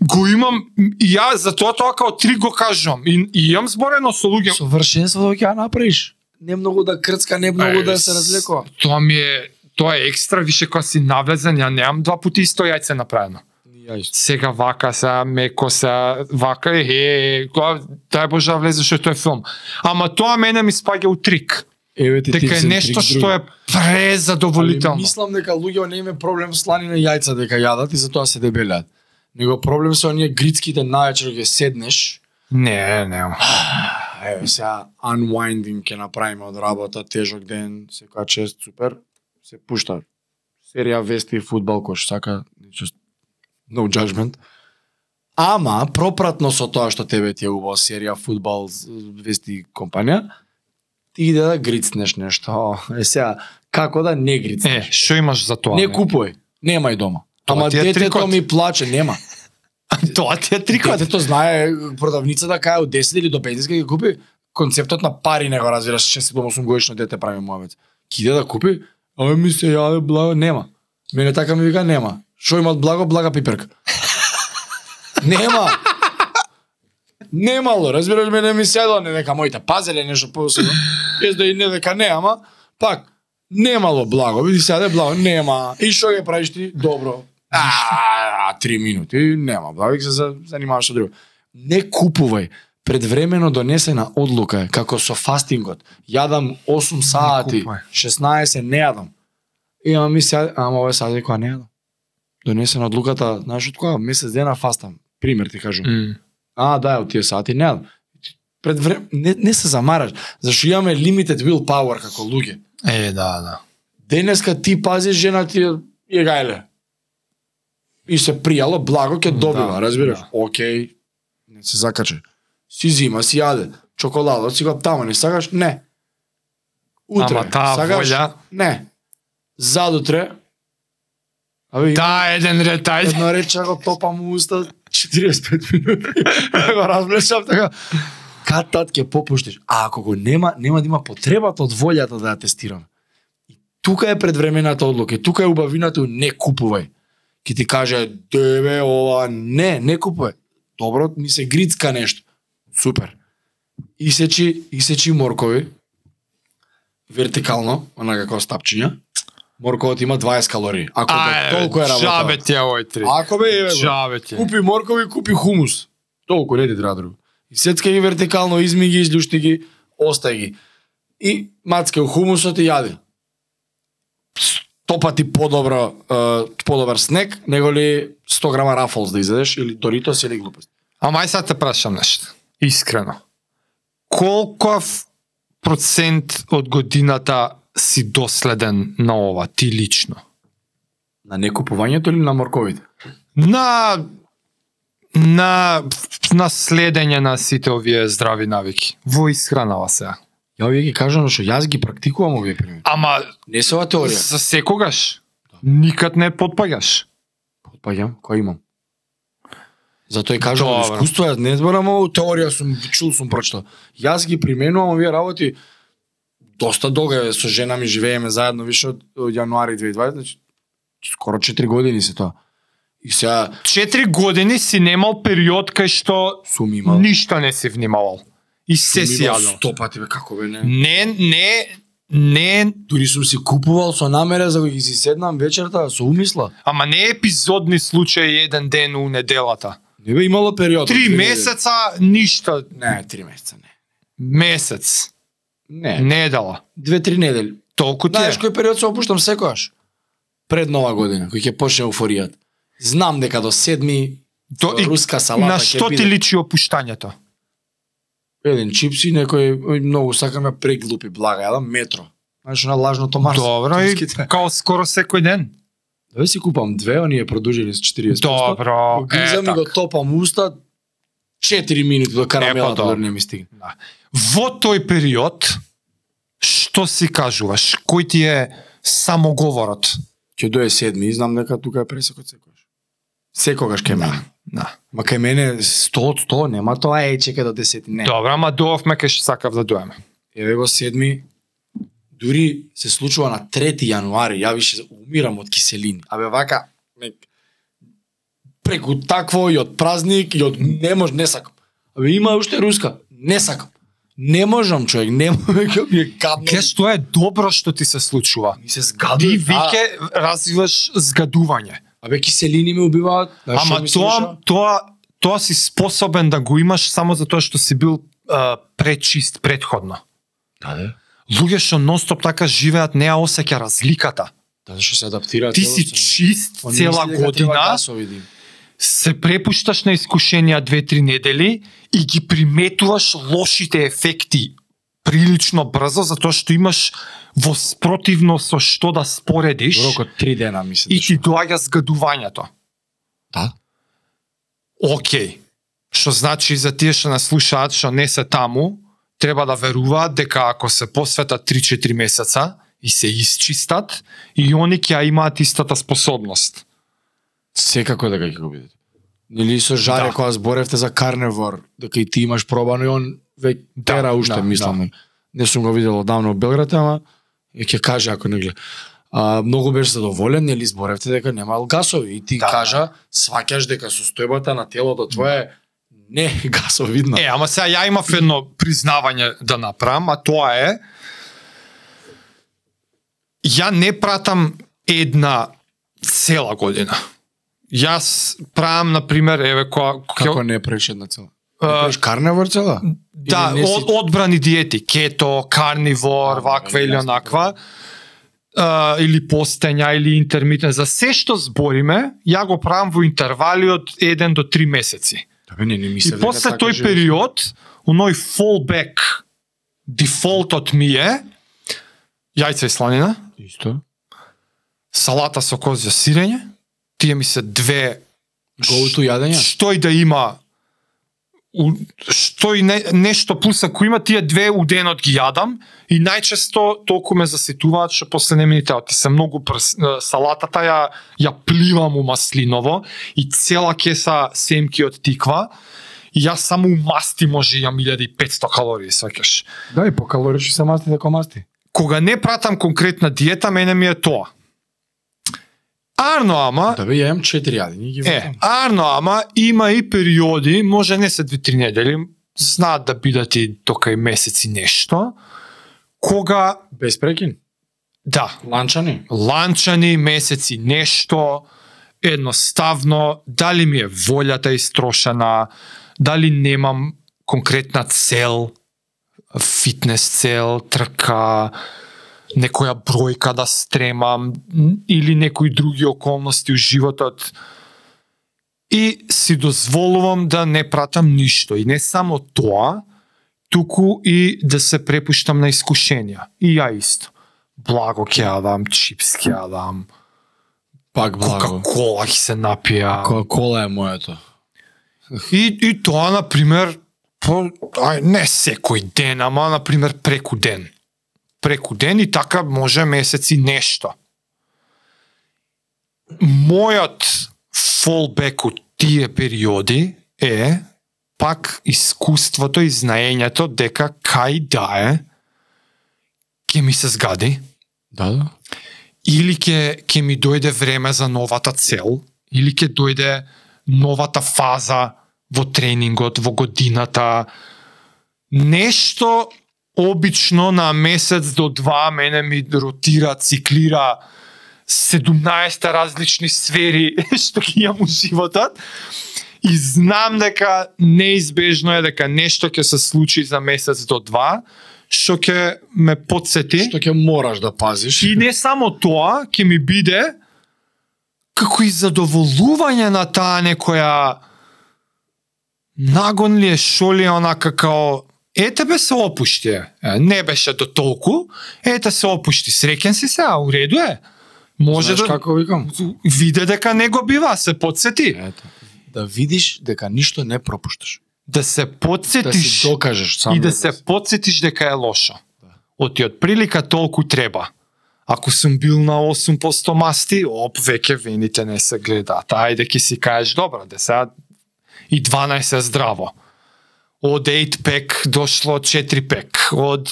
Speaker 2: го имам и ја за тоа тоа као три го кажувам и, и имам зборено со луѓе
Speaker 1: Совршенство ќе ја направиш. Не многу да крцка, не многу да се разлекува.
Speaker 2: Тоа ми е тоа е екстра више кога си навлезен, ја немам два пати исто јајце направено. Сега вака, сега меко, сега вака е, е, кога дај Боже да влезеш тој филм. Ама тоа мене ми спаѓа у трик.
Speaker 1: Еве ти
Speaker 2: Дека е нешто
Speaker 1: трик
Speaker 2: што е презадоволително.
Speaker 1: Али мислам дека луѓето не име проблем сланина јајца дека јадат и затоа се дебелеат. Него проблем се оние грицките најчер ќе седнеш,
Speaker 2: Не, не.
Speaker 1: еве сега unwinding ќе направиме од работа, тежок ден, секоја чест, супер, се пушта. Серија вести фудбал кој што сака, just no judgment. Ама пропратно со тоа што тебе ти е убава серија фудбал вести компанија, ти иде да грицнеш нешто. Е сега како да не
Speaker 2: Е,
Speaker 1: грицнеш?
Speaker 2: што имаш за тоа?
Speaker 1: не
Speaker 2: бе?
Speaker 1: купувај, немај дома. Ама детето ми плаче, нема.
Speaker 2: Тоа ти е трикот.
Speaker 1: Детето знае продавницата кај од 10 или до 15 ќе ги купи концептот на пари не го разбираш 6-8 годишно дете прави мојавец. Ки иде да купи, ама ми се јаве благо, нема. Мене така ми вика нема. Што има од благо, блага пиперка. нема. Немало, разбираш мене ми седо, не дека моите пазеле нешто посебно. Без да и не дека не, ама пак немало благо, види седе благо, нема. И што ќе правиш ти? Добро. А, три минути, нема, ќе се за- занимаваш со друго. Не купувај предвремено донесена одлука како со фастингот. Јадам 8 сати,
Speaker 2: купувај.
Speaker 1: 16 не јадам. И ама ми се, ама овој сади која не јадам. Донесена одлуката, знаеш од кога? Месец дена фастам. Пример ти кажам.
Speaker 2: М.
Speaker 1: А, да, од тие сати не јадам. Пред време не, не се замараш, зашто имаме limited willpower како луѓе.
Speaker 2: Е, да, да.
Speaker 1: Денеска ти пазиш жена ти е гајле. И се пријало, благо ќе добива,
Speaker 2: Да,
Speaker 1: разбираш?
Speaker 2: да.
Speaker 1: Океј, не се закаче. Си зима, си јаде. Чоколадот си го тамо, не сакаш? Не. Утре,
Speaker 2: Ама таа
Speaker 1: сакаш?
Speaker 2: волја-
Speaker 1: Не. Задутре, Абе,
Speaker 2: Да, еден ред, ајде.
Speaker 1: Едно рече го топам у уста 45 минути. Го разблешав така. Кад тат ќе попуштиш. А ако го нема, нема да има потребата од волјата да ја тестирам. И тука е предвремената одлука. И тука е убавината не купувај. Ке ти каже, дебе, ова, не, не купувај. Добро, ми се грицка нешто. Супер. Исечи, исечи моркови, вертикално, онака како стапчиња. Морковот има 20 калории. Ако до толку е работа.
Speaker 2: Джабе ти е овој три.
Speaker 1: Ако бе.
Speaker 2: Джабе ти. е.
Speaker 1: Купи моркови, купи хумус. Толку не ти треба друго. И сецка ги вертикално, изми ги, изљушти ги, остај ги. И мацка хумусот и јади. Сто пати подобро, подобар снек, него ли 100 грама рафолс да изедеш или Доритос или глупост.
Speaker 2: Ама ај sad те прашам нешто. Искрено. Колков процент од годината си доследен на ова, ти лично?
Speaker 1: На некупувањето или на морковите?
Speaker 2: На на на следење на сите овие здрави навики. Во исхранава сега.
Speaker 1: Ја овие ги кажам што јас ги практикувам овие примери.
Speaker 2: Ама
Speaker 1: Не се ова теорија.
Speaker 2: за секогаш никад не потпаѓаш.
Speaker 1: Потпаѓам, кој имам. Затоа и кажам од искуство, јас не зборам ово теорија сум чул сум прочитал. Јас ги применувам овие работи доста долго е, со жена ми живееме заедно више од, од јануари 2020, значи скоро 4 години се тоа. И сега
Speaker 2: Четири години си немал период кај што
Speaker 1: сум имал
Speaker 2: ништо не си внимавал. И се си.
Speaker 1: 100 пати бе како бе не.
Speaker 2: Не, не, не,
Speaker 1: Дури сум си купувал со намера за да ги си седнам вечерта со умисла.
Speaker 2: ама не епизодни случаи еден ден у неделата.
Speaker 1: Не бе имало период.
Speaker 2: Три месеца ништо.
Speaker 1: недели. Не, три месеца не.
Speaker 2: Месец.
Speaker 1: Не,
Speaker 2: Недела.
Speaker 1: две-три недели.
Speaker 2: Толку ти.
Speaker 1: Знаеш кој период се опуштам секојаш? Пред нова година, кој ќе почне еуфоријата. Знам дека до седми
Speaker 2: До, и,
Speaker 1: руска салата
Speaker 2: на што ти личи опуштањето?
Speaker 1: Еден чипси, некој ој, многу сакам ја преглупи блага, јадам метро. Знаеш на лажното марс.
Speaker 2: Добро, и као скоро секој ден.
Speaker 1: Да си купам две, оние продужени с 40%.
Speaker 2: Добро,
Speaker 1: Го гризам и го
Speaker 2: така.
Speaker 1: топам уста 4 минути до карамелата
Speaker 2: добро.
Speaker 1: дори не ми стигне.
Speaker 2: Во тој период, што си кажуваш? Кој ти е самоговорот?
Speaker 1: Ќе дое седми и знам дека тука е пресекот секогаш. Секогаш ке мене.
Speaker 2: Да.
Speaker 1: Ма кај мене 100 од 100, нема тоа е чека до 10. Не.
Speaker 2: Добро, ама доовме кај што сакав да доеме.
Speaker 1: Еве го седми, дури се случува на 3 јануари, ја више умирам од киселини. Абе вака, мек, преку такво и од празник и од не мож не сакам. Абе има уште руска, не сакам. Не можам човек, не можам ми е гадно.
Speaker 2: Ке што е добро што ти се случува.
Speaker 1: Ми се згадува.
Speaker 2: Ти веќе развиваш згадување.
Speaker 1: Абе киселини ме убиваат. знаеш што
Speaker 2: Ама тоа, тоа, тоа си способен да го имаш само затоа што си бил а, пречист предходно.
Speaker 1: Да, да.
Speaker 2: Луѓе што нонстоп така живеат не ја осеќа разликата.
Speaker 1: Да, зашто се адаптираат.
Speaker 2: Ти си чист цела година,
Speaker 1: гасови
Speaker 2: се препушташ на искушенија две-три недели и ги приметуваш лошите ефекти прилично брзо затоа што имаш во спротивно со што да споредиш
Speaker 1: Во рок од 3 дена ми се
Speaker 2: и ти доаѓа згадувањето.
Speaker 1: Да.
Speaker 2: Океј. Што значи за тие што нас слушаат, што не се таму, треба да веруваат дека ако се посветат 3-4 месеца и се исчистат, и они ќе имаат истата способност.
Speaker 1: Секако дека ќе го видите. Нели со жаре
Speaker 2: Да.
Speaker 1: кога зборевте за карневор, дека и ти имаш пробано и он веќе
Speaker 2: Да,
Speaker 1: тера уште
Speaker 2: да,
Speaker 1: мислам. Не сум го видел одавно во Белград, ама ќе каже ако не гледа. А, многу беше задоволен, нели зборевте дека немал гасови и ти
Speaker 2: Да,
Speaker 1: кажа, сваќаш дека состојбата на телото твое е не гасовидна.
Speaker 2: Е, ама сега ја имав едно признавање да направам, а тоа е ја не пратам една цела година. Јас правам, на пример, еве, која...
Speaker 1: Како не правиш една цела? Правиш карневор цела?
Speaker 2: Да,
Speaker 1: си-
Speaker 2: од, одбрани диети, кето, карнивор,
Speaker 1: А,
Speaker 2: ваква или онаква, а, или постења, или интермитен. За се што збориме, ја го правам во интервали од 1 до 3 месеци.
Speaker 1: Да, не, не
Speaker 2: И
Speaker 1: мислев дека
Speaker 2: после
Speaker 1: така
Speaker 2: тој
Speaker 1: живееш.
Speaker 2: период, оној fallback, дефолтот ми е јајца и сланина,
Speaker 1: Исто.
Speaker 2: салата со козје сирење, тие ми се две
Speaker 1: to јадење?
Speaker 2: што и да има што и не, нешто плюс ако има тие две у денот ги јадам и најчесто толку ме заситуваат што после не ми. Ти се многу прс, салатата ја ја пливам у маслиново и цела кеса семки од тиква и јас само у масти може јам 1500 калории, сваќаш.
Speaker 1: Да, и по калорични се масти дека масти.
Speaker 2: Кога не пратам конкретна диета, мене ми е тоа. Арно ама,
Speaker 1: Да бе, ја имам 4 јадења и ги
Speaker 2: Е, арно, ама има и периоди, може не се две-три недели, знаат да бидат и тока и месеци нешто, кога,
Speaker 1: Без прекин.
Speaker 2: да,
Speaker 1: Ланчани.
Speaker 2: ланчани, месеци нешто, едноставно, дали ми е волјата истрошена, дали немам конкретна цел, фитнес цел, трка, некоја бројка да стремам или некои други околности у животот и си дозволувам да не пратам ништо. И не само тоа, туку и да се препуштам на искушенија. И ја исто. Благо ќе јадам, чипс ќе јадам,
Speaker 1: Пак благо.
Speaker 2: кока-кола ќе се напија.
Speaker 1: Кока-кола е моето.
Speaker 2: И, и тоа, на пример, по, ај, не секој ден, ама, на пример, преку ден. Преку ден и така може месеци нешто. Мојот фолбек од тие периоди е пак искуството и знаењето дека кај да е ќе ми се згади
Speaker 1: Да, да.
Speaker 2: или ќе ќе ми дојде време за новата цел, или ќе дојде новата фаза во тренингот, во годината. Нешто обично на месец до два мене ми ротира, циклира 17 различни сфери што ги имам у животот и знам дека неизбежно е дека нешто ќе се случи за месец до два што ќе ме подсети
Speaker 1: Што ќе мораш да пазиш.
Speaker 2: И не само тоа, ќе ми биде како и задоволување на таа некоја нагон ли е, шо ли е онака као е тебе се опушти, не беше до толку, ете се опушти, среќен си се, а у реду е. Може
Speaker 1: Знаеш
Speaker 2: да
Speaker 1: како викам?
Speaker 2: виде дека не го бива, се подсети.
Speaker 1: Ето. Да видиш дека ништо не пропушташ.
Speaker 2: Да се
Speaker 1: Да
Speaker 2: подсетиш
Speaker 1: си докажеш сам.
Speaker 2: и да се подсетиш дека е лошо. Оти од прилика толку треба. Ако сум бил на 8% масти, оп, веќе вените не се гледаат. Ајде ќе си кажеш, добро, де сега и 12 е здраво. Од 8 пек дошло 4 пек. Од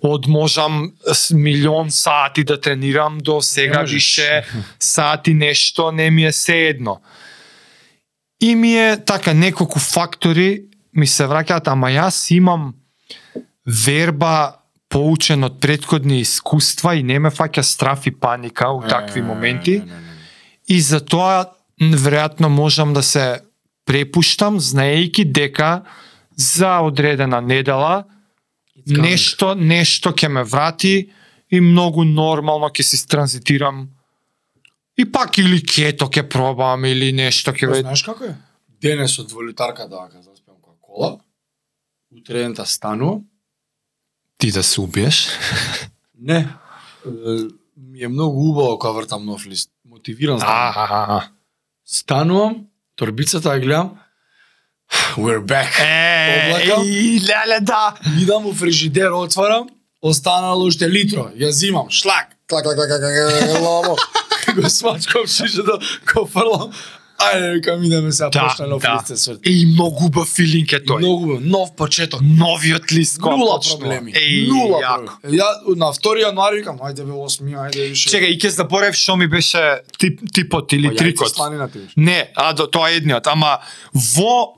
Speaker 2: од можам милион сати да тренирам до сега више сати нешто не ми е се едно. И ми е така неколку фактори ми се враќаат, ама јас имам верба поучен од предходни искуства и не ме фаќа страф и паника у такви моменти. И затоа веројатно можам да се препуштам знаејќи дека за одредена недела
Speaker 1: coming.
Speaker 2: нешто нешто ќе ме врати и многу нормално ќе се транзитирам и пак или кето ќе пробам или нешто ќе
Speaker 1: Па,
Speaker 2: ве...
Speaker 1: Знаеш како е? Денес од волитарка да ака заспеам која кола. Утре ента станувам.
Speaker 2: ти да се убиеш.
Speaker 1: Не. Ми е многу убаво кога вртам нов лист. Мотивиран станувам. Станувам, торбицата ја гледам. We're back.
Speaker 2: Е,
Speaker 1: Облакам.
Speaker 2: и леле да.
Speaker 1: Идам у фрижидер, отварам, останало уште литро. Ја зимам, шлак. Клак, клак, клак, клак, клак, ламо. Го смачкам шишето, го фрлам. Ајде, викам, идеме сега,
Speaker 2: Да,
Speaker 1: почна нов
Speaker 2: да.
Speaker 1: лист се сврти.
Speaker 2: И многу убав филинг е тој.
Speaker 1: Многу бе, нов почеток.
Speaker 2: Новиот лист кога
Speaker 1: Нула
Speaker 2: почнува.
Speaker 1: проблеми.
Speaker 2: Еј,
Speaker 1: Нула
Speaker 2: јако.
Speaker 1: проблеми. Ја на 2 јануари викам, ајде бе 8, ајде више.
Speaker 2: Чекај, и ќе заборев што ми беше тип, типот или
Speaker 1: јајце
Speaker 2: трикот.
Speaker 1: виш.
Speaker 2: Не, а до тоа е едниот, ама во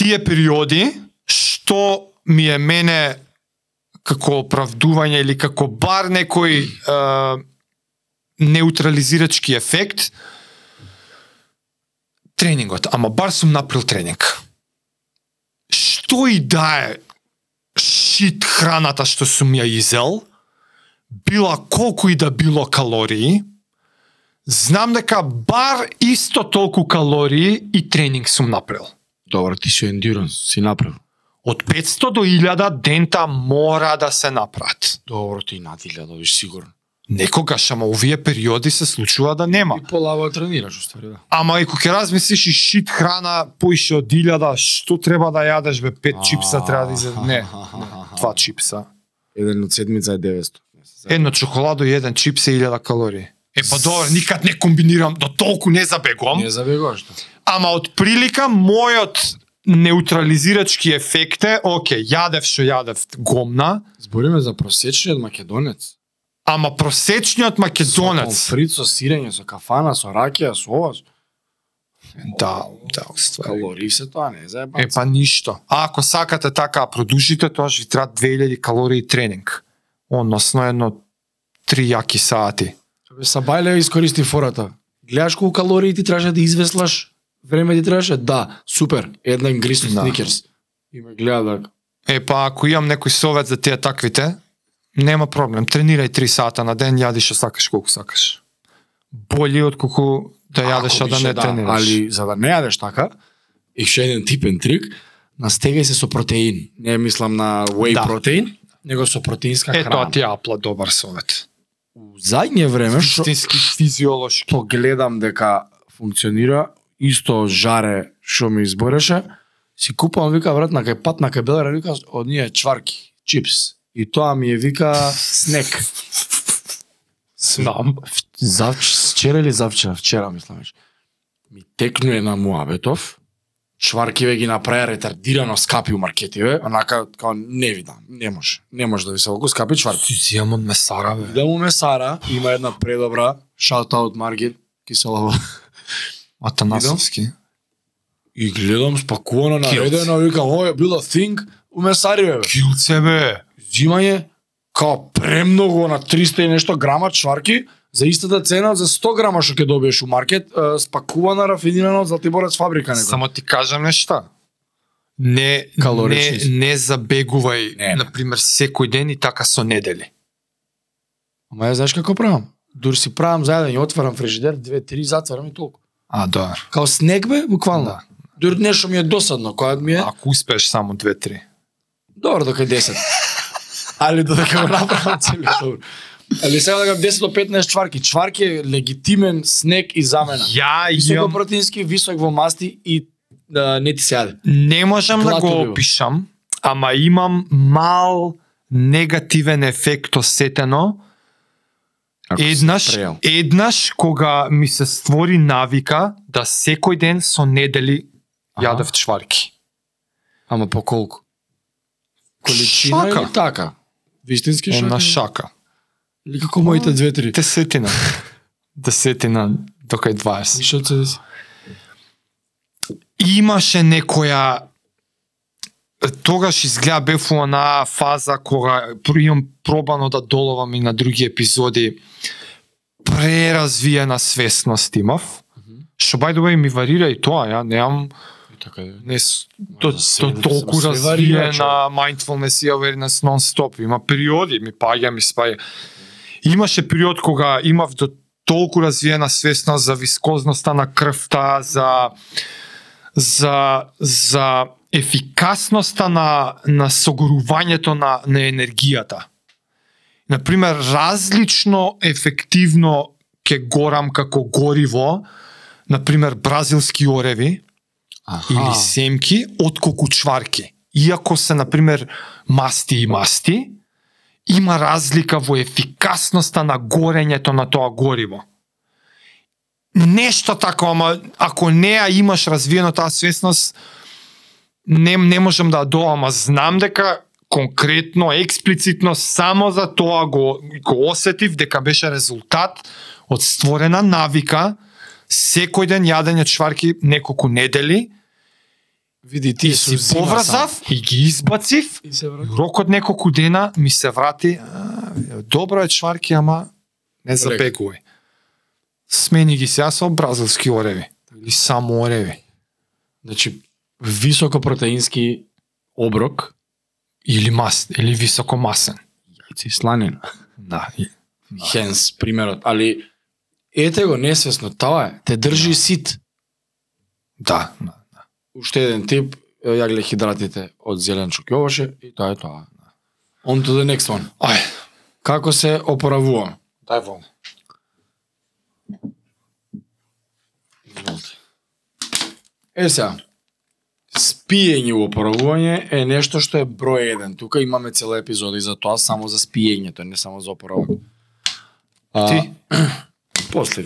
Speaker 2: тие периоди што ми е мене како оправдување или како бар некој е, неутрализирачки ефект тренингот, ама бар сум направил тренинг. Што и да е шит храната што сум ја изел, била колку и да било калории, знам дека бар исто толку калории и тренинг сум направил.
Speaker 1: Добро, ти си ендуранс, си направил.
Speaker 2: Од 500 до 1000 дента мора да се направат.
Speaker 1: Добро, ти над 1000 виш сигурно.
Speaker 2: Некогаш, ама овие периоди се случува да нема.
Speaker 1: И полаво тренираш, уствари, да.
Speaker 2: Ама и кога размислиш и шит храна поише од 1000, што треба да јадеш бе, пет чипса треба да изед... Не, не, два чипса.
Speaker 1: Еден од седмица е 900.
Speaker 2: Едно чоколадо и еден чипс е 1000 калории. Е па добро, никад не комбинирам, до толку не забегувам.
Speaker 1: Не забегуваш тоа.
Speaker 2: Ама од прилика мојот неутрализирачки ефект е, оке, јадев што јадев гомна,
Speaker 1: Збориме за просечниот македонец.
Speaker 2: ама просечниот македонец.
Speaker 1: Фрит со сирење, со кафана, со ракија, со ова.
Speaker 2: Да, да, уствари.
Speaker 1: Калории се тоа, не за
Speaker 2: Е па ништо. А ако сакате така да продолжите, тоа ќе ви треба 2000 калории тренинг. Односно едно три јаки сати.
Speaker 1: Сабајле искористи фората. Гледаш колку калории ти требаше да извеслаш, време ти требаше? Да, супер. Еден грист од
Speaker 2: Да.
Speaker 1: сникерс. И ме гледа да
Speaker 2: Е па ако имам некој совет за тие таквите, нема проблем. Тренирај 3 сата на ден, јади што сакаш колку сакаш. Боли од колку да јадеш а да не тренираш.
Speaker 1: Али за да не јадеш така, и ше еден типен трик, настегај се со протеин. Не мислам на whey
Speaker 2: Да.
Speaker 1: протеин, него со протеинска
Speaker 2: Е,
Speaker 1: храна.
Speaker 2: тоа ти е апла добар совет.
Speaker 1: У задње време што
Speaker 2: физиолошки.
Speaker 1: што гледам дека функционира, исто жаре што ми избореше, си купувам вика брат на кај пат на кај Белера вика од ние чварки, чипс. И тоа ми е вика снек.
Speaker 2: Знам.
Speaker 1: Завч, вчера или завчера, вчера мислам. Ми текнуе на Муабетов, чваркиве ги направи ретардирано скапи у маркетиве, онака као не видам, не може, не може да ви се толку скапи чварки.
Speaker 2: Си од месара, бе.
Speaker 1: Да му месара, има една предобра, shout out Маргит, киселова.
Speaker 2: Атанасовски.
Speaker 1: И гледам спакувано
Speaker 2: Килц.
Speaker 1: наредено, викам, ој, било thing, у месариве, бе.
Speaker 2: Килце, бе.
Speaker 1: Зимање, као премногу на 300 и нешто грама чварки, за истата цена за 100 грама што ќе добиеш у маркет, спакувана, рафинирана од Златиборец фабрика него.
Speaker 2: Само ти кажам нешта. Не,
Speaker 1: Калорични
Speaker 2: не, не забегувај,
Speaker 1: Не, не.
Speaker 2: например, секој ден и така со недели.
Speaker 1: Ама ја знаеш како правам? Дур си правам заеден, ја отварам фрижидер, две, три, затварам и толку.
Speaker 2: А, добар.
Speaker 1: Као снег бе, буквално.
Speaker 2: Да.
Speaker 1: Дур нешто ми е досадно, кога ми е,
Speaker 2: Ако успееш само две-три.
Speaker 1: добро дока е 10. Али додека го направам целиот добро. Али сега да 10 до 15 чварки. Чварки е легитимен снег и замена.
Speaker 2: Ја
Speaker 1: Високо
Speaker 2: имам...
Speaker 1: протеински, висок во масти и да, не ти се јаде.
Speaker 2: Не можам да го опишам, ама имам мал негативен ефект осетено еднаш,
Speaker 1: Преел.
Speaker 2: еднаш кога ми се створи навика да секој ден со недели јадев чварки.
Speaker 1: Ама по колку? Количина
Speaker 2: Шака.
Speaker 1: или така? Вистински шака?
Speaker 2: Една шака.
Speaker 1: Или како моите две-три?
Speaker 2: Десетина. Десетина до кај 20.
Speaker 1: Вишот се деси.
Speaker 2: имаше некоја тогаш изгледа бев у онаа фаза кога имам пробано да доловам и на други епизоди преразвиена свесност имав. Што the way ми варира и тоа, ја немам
Speaker 1: Така е.
Speaker 2: не то,
Speaker 1: се-
Speaker 2: то толку развиена mindfulness и awareness non-stop. Има периоди, ми паѓа, ми спаја. Имаше период кога имав до толку развиена свесност за вискозноста на крвта, за за за ефикасноста на на согорувањето на на енергијата. Например, различно ефективно ќе горам како гориво, например бразилски ореви,
Speaker 1: Аха.
Speaker 2: или семки отколку чварки. Иако се, например, масти и масти, има разлика во ефикасноста на горењето на тоа гориво. Нешто така, ама ако не ја имаш развиено таа свесност, не, не можам да доам. ама знам дека конкретно, експлицитно, само за тоа го, го осетив дека беше резултат од створена навика, секој ден јадење чварки неколку недели,
Speaker 1: Види ти
Speaker 2: си поврзав и ги избацив,
Speaker 1: И се врати.
Speaker 2: рокот неколку дена ми се врати, а, добро е чварки, ама не забегувај. Смени ги сега со бразилски ореви. Или само ореви.
Speaker 1: Значи, високопротеински оброк,
Speaker 2: Или маст, или високо масен.
Speaker 1: јајци и сланина.
Speaker 2: Да. и-
Speaker 1: Хенс, примерот. Али, ете го несвесно, тоа е. Те држи сит.
Speaker 2: Да. да.
Speaker 1: Уште еден тип, јагле хидратите од зеленчук јоваше и тоа е тоа. On to the next one.
Speaker 2: Ај,
Speaker 1: Како се опоравувам?
Speaker 2: дај вол.
Speaker 1: Изволте. Е сега, спиење во опоравување е нешто што е број еден. Тука имаме цела епизода и за тоа само за спиењето, не само за опоравок. А,
Speaker 2: Ти?
Speaker 1: После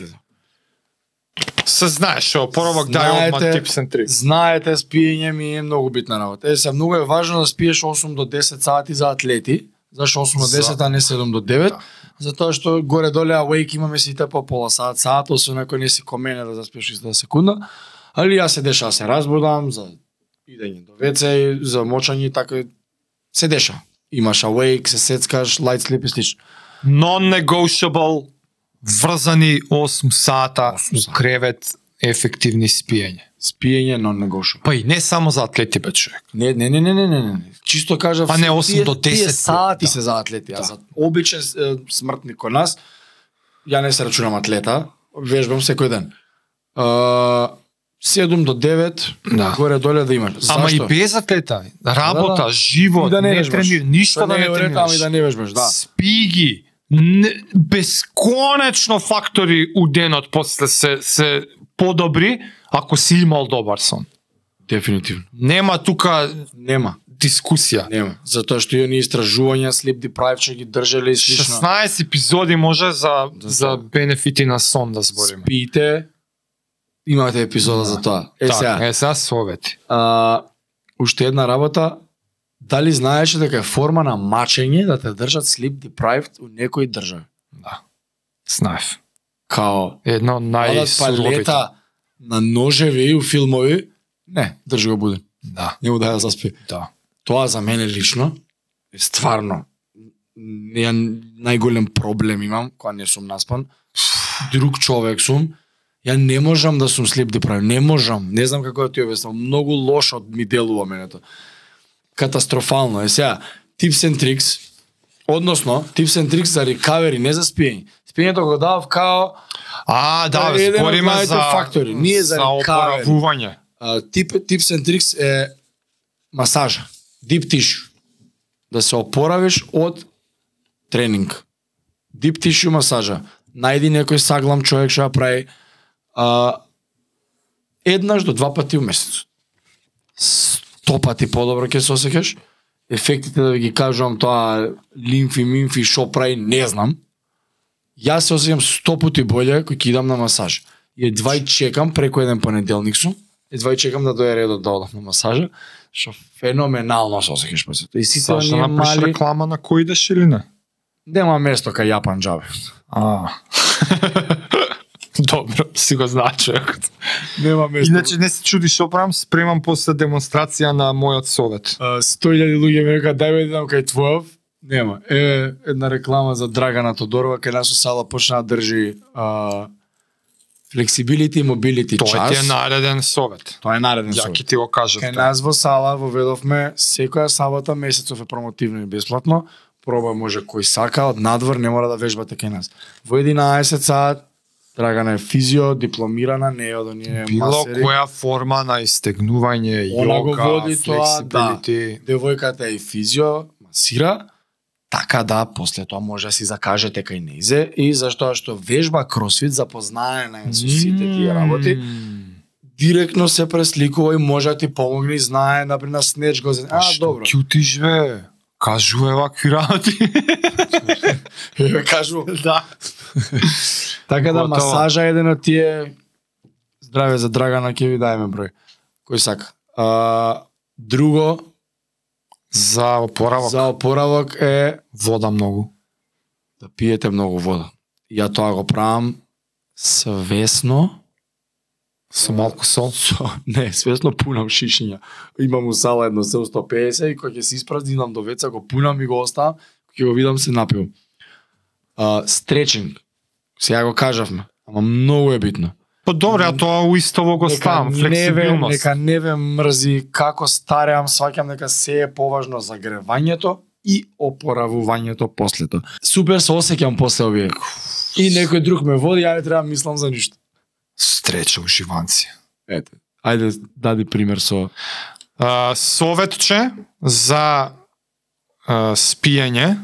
Speaker 2: Се знаеш, што поровак дај одма tips and tricks.
Speaker 1: Знаете, спиење ми е многу битна работа. Е, сега многу е важно да спиеш 8 до 10 сати за атлети. Зашо 8 до
Speaker 2: За-
Speaker 1: 10, а не 7 до 9?
Speaker 2: Да.
Speaker 1: Затоа што горе доле awake имаме сите по пола сат, сат, освен ако не си комене да заспиеш 30 секунда. Али јас се деша се разбудам за идење до ВЦ, и за мочање така се деша. Имаш awake, се сецкаш, light sleep и слично.
Speaker 2: Non-negotiable, врзани 8 сата
Speaker 1: 8
Speaker 2: у кревет, ефективни спиење.
Speaker 1: Спиење non negotiable.
Speaker 2: Па и не само за атлети бе човек.
Speaker 1: Не, не, не, не, не, не, не. Чисто кажав,
Speaker 2: Па не, 8
Speaker 1: тие-
Speaker 2: до 10
Speaker 1: Тие сати
Speaker 2: да.
Speaker 1: се за атлети, а
Speaker 2: Да.
Speaker 1: за обичен е, смртник кон нас, ја не се рачунам атлета, вежбам секој ден. Uh, 7 до 9,
Speaker 2: Да.
Speaker 1: горе доле да имаш.
Speaker 2: Ама и
Speaker 1: Зашто?
Speaker 2: без атлета, работа,
Speaker 1: Да, да.
Speaker 2: живот,
Speaker 1: И да не
Speaker 2: не,
Speaker 1: вежбаш.
Speaker 2: тренир, ништо
Speaker 1: Тоа
Speaker 2: да не
Speaker 1: е уред,
Speaker 2: тренираш.
Speaker 1: ама и да не вежбаш, да.
Speaker 2: Спи ги. Не, бесконечно фактори у денот после се се подобри ако си имал добар сон.
Speaker 1: Дефинитивно.
Speaker 2: Нема тука
Speaker 1: Нема,
Speaker 2: дискусија.
Speaker 1: нема. Затоа што и оние истражувања sleep deprived што ги држеле и слично.
Speaker 2: 16 епизоди може за
Speaker 1: За
Speaker 2: за бенефити на сон да збориме.
Speaker 1: Спите, имате епизода за тоа. Е сега,
Speaker 2: Така, е сега совети.
Speaker 1: а, уште една работа, дали знаеше дека е форма на мачење да те држат sleep deprived у некои држави?
Speaker 2: Да. Знаев.
Speaker 1: Као,
Speaker 2: Едно од
Speaker 1: на ножеви у филмови, не, држи го буден.
Speaker 2: Да,
Speaker 1: Не му да ја заспи.
Speaker 2: да.
Speaker 1: Тоа за мене лично е стварно ја најголем проблем имам кога не сум наспан. Друг човек сум. Ја не можам да сум sleep deprived, не можам. Не знам како да ти објаснам. Многу лошо ми делува мене тоа. Катастрофално е сега. Tips and tricks, односно tips and tricks за recovery, не за спиење. Спиењето го давав као
Speaker 2: А, да,
Speaker 1: Е, еден од
Speaker 2: збориме
Speaker 1: најте
Speaker 2: за
Speaker 1: фактори. Ние за
Speaker 2: за опоравување.
Speaker 1: Тип, tips and tricks е масажа, deep tissue. Да се опоравиш од тренинг. Deep tissue масажа. Најди некој саглам човек што ја прави а, еднаш до два пати у месец. Сто пати подобро ќе се осеќаш. Ефектите да ви ги кажувам тоа лимфи, мимфи, шо прави, не знам. Јас се осеќам сто пати боле кој ќе идам на масаж. И едва и чекам преку еден понеделник сум, едва и чекам да дојде редот да одам на масажа, што феноменално се осеќаш после тоа. И сите оние
Speaker 2: напиш
Speaker 1: мали
Speaker 2: реклама на кој идеш или не?
Speaker 1: нема место кај Јапан џабе.
Speaker 2: А. Добро, си го човекот.
Speaker 1: Нема место.
Speaker 2: Иначе не се чуди што правам, спремам после демонстрација на мојот совет.
Speaker 1: А, 100.000 луѓе ми рекаат дај ме да идам кај твојов. Нема. Е една реклама за Драгана Тодорова кај наша сала почна да држи а, flexibility и mobility
Speaker 2: Тоа
Speaker 1: час.
Speaker 2: ти е нареден совет.
Speaker 1: Тоа е нареден
Speaker 2: Ја
Speaker 1: совет.
Speaker 2: ќе ти го кажав.
Speaker 1: Кај
Speaker 2: тоа.
Speaker 1: нас во сала воведовме секоја сабота месецов е промотивно и бесплатно. Проба може кој сака од надвор не мора да вежбате кај нас. Во 11 саат Драгана е физио, дипломирана, не е од оние
Speaker 2: Било
Speaker 1: масери.
Speaker 2: која форма на истегнување,
Speaker 1: Она го
Speaker 2: јога,
Speaker 1: води тоа, да. Девојката е физио, масира, така да после тоа може да си закажете кај незе и заштоа што вежба кросфит запознаена е со сите тие работи, директно се пресликува и може да ти помогне и знае например снеч го. А,
Speaker 2: Што
Speaker 1: добро.
Speaker 2: Кјутиш бе? Кажуве вакви работи.
Speaker 1: Еве кажу.
Speaker 2: да.
Speaker 1: Така да масажа е еден од тие здраве за Драгана ќе ви дајме број. Кој сака. А, друго
Speaker 2: За опоравок.
Speaker 1: за опоравок е
Speaker 2: Вода многу.
Speaker 1: да пиете многу вода. Ја тоа го правам свесно,
Speaker 2: Со малку сол.
Speaker 1: со, не, свесно пунам шишиња. Имам у сала едно се 150 и кога ќе се испразнам до веца го пунам и го оставам, кога ќе го видам се напивам. А, стречинг. Сега го кажавме, ама многу е битно.
Speaker 2: Па добре, а тоа уистово го ставам, флексибилност.
Speaker 1: нека не ве мрзи како стареам, сваќам дека се е поважно загревањето и опоравувањето после тоа. Супер се осеќам после овие. И некој друг ме води, ја не треба да мислам за ништо.
Speaker 2: Стреча уживанци.
Speaker 1: Ете. Ајде дади пример со
Speaker 2: А, советче за а, спиење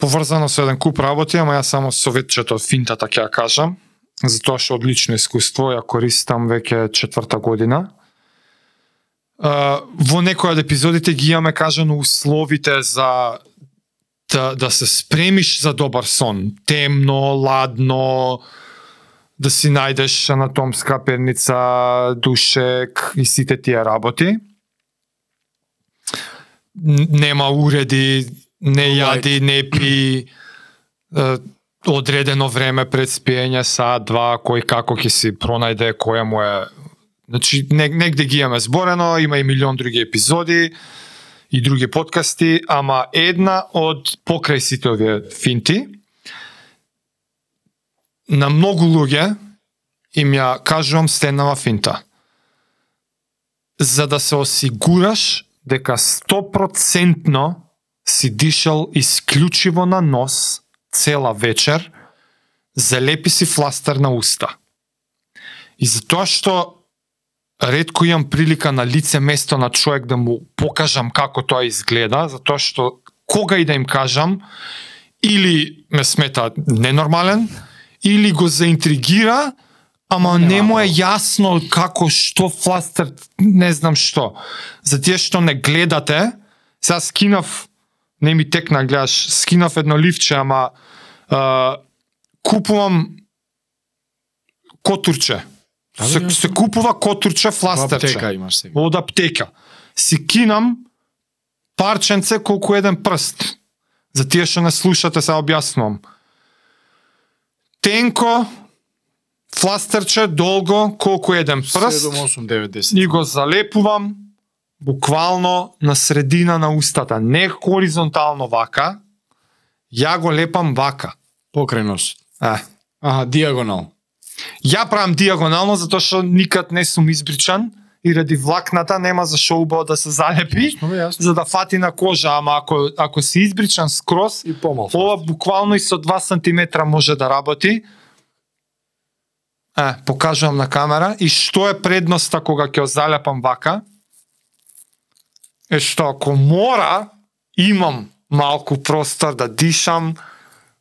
Speaker 2: поврзано со еден куп работи, ама ја само советчето финтата ќе ја кажам, затоа што одлично искуство ја користам веќе четврта година. А, во некој од епизодите ги имаме кажано условите за да, да се спремиш за добар сон. Темно, ладно, да си најдеш анатомска перница, душек и сите тие работи. Нема уреди, не јади, не пи, одредено време пред спиење, саат, два, кој како ќе си пронајде која му е Значи, нег, негде ги имаме зборено, има и милион други епизоди и други подкасти, ама една од покрај сите овие финти, на многу луѓе им ја кажувам стенава финта. За да се осигураш дека 100% си дишал исклучиво на нос цела вечер, залепи си фластер на уста. И за тоа што ретко имам прилика на лице место на човек да му покажам како тоа изгледа, затоа што кога и да им кажам, или ме смета ненормален, или го заинтригира, ама не му е јасно како што фластер, не знам што. За тие што не гледате, сега скинав, не ми текна гледаш, скинав едно ливче, ама а, купувам котурче.
Speaker 1: Да,
Speaker 2: Се,
Speaker 1: да,
Speaker 2: се купува котурче фластерче
Speaker 1: аптека имаш сега.
Speaker 2: од аптека. Си кинам парченце колку еден прст. За тие што не слушате, се објаснувам. Тенко, фластерче, долго, колку еден прст.
Speaker 1: 7, 8, 9, 10.
Speaker 2: И го залепувам буквално на средина на устата. Не хоризонтално вака, ја го лепам вака.
Speaker 1: Покрај нос.
Speaker 2: Е.
Speaker 1: Аха, диагонал.
Speaker 2: Ја правам диагонално затоа што никад не сум избричан и ради влакната нема за шо убаво да се залепи
Speaker 1: Јасно, јасно.
Speaker 2: за да фати на кожа, ама ако ако си избричан скроз,
Speaker 1: И помал.
Speaker 2: ова буквално и со 2 сантиметра може да работи. Е, покажувам на камера и што е предноста кога ќе залепам вака? Е што ако мора, имам малку простор да дишам,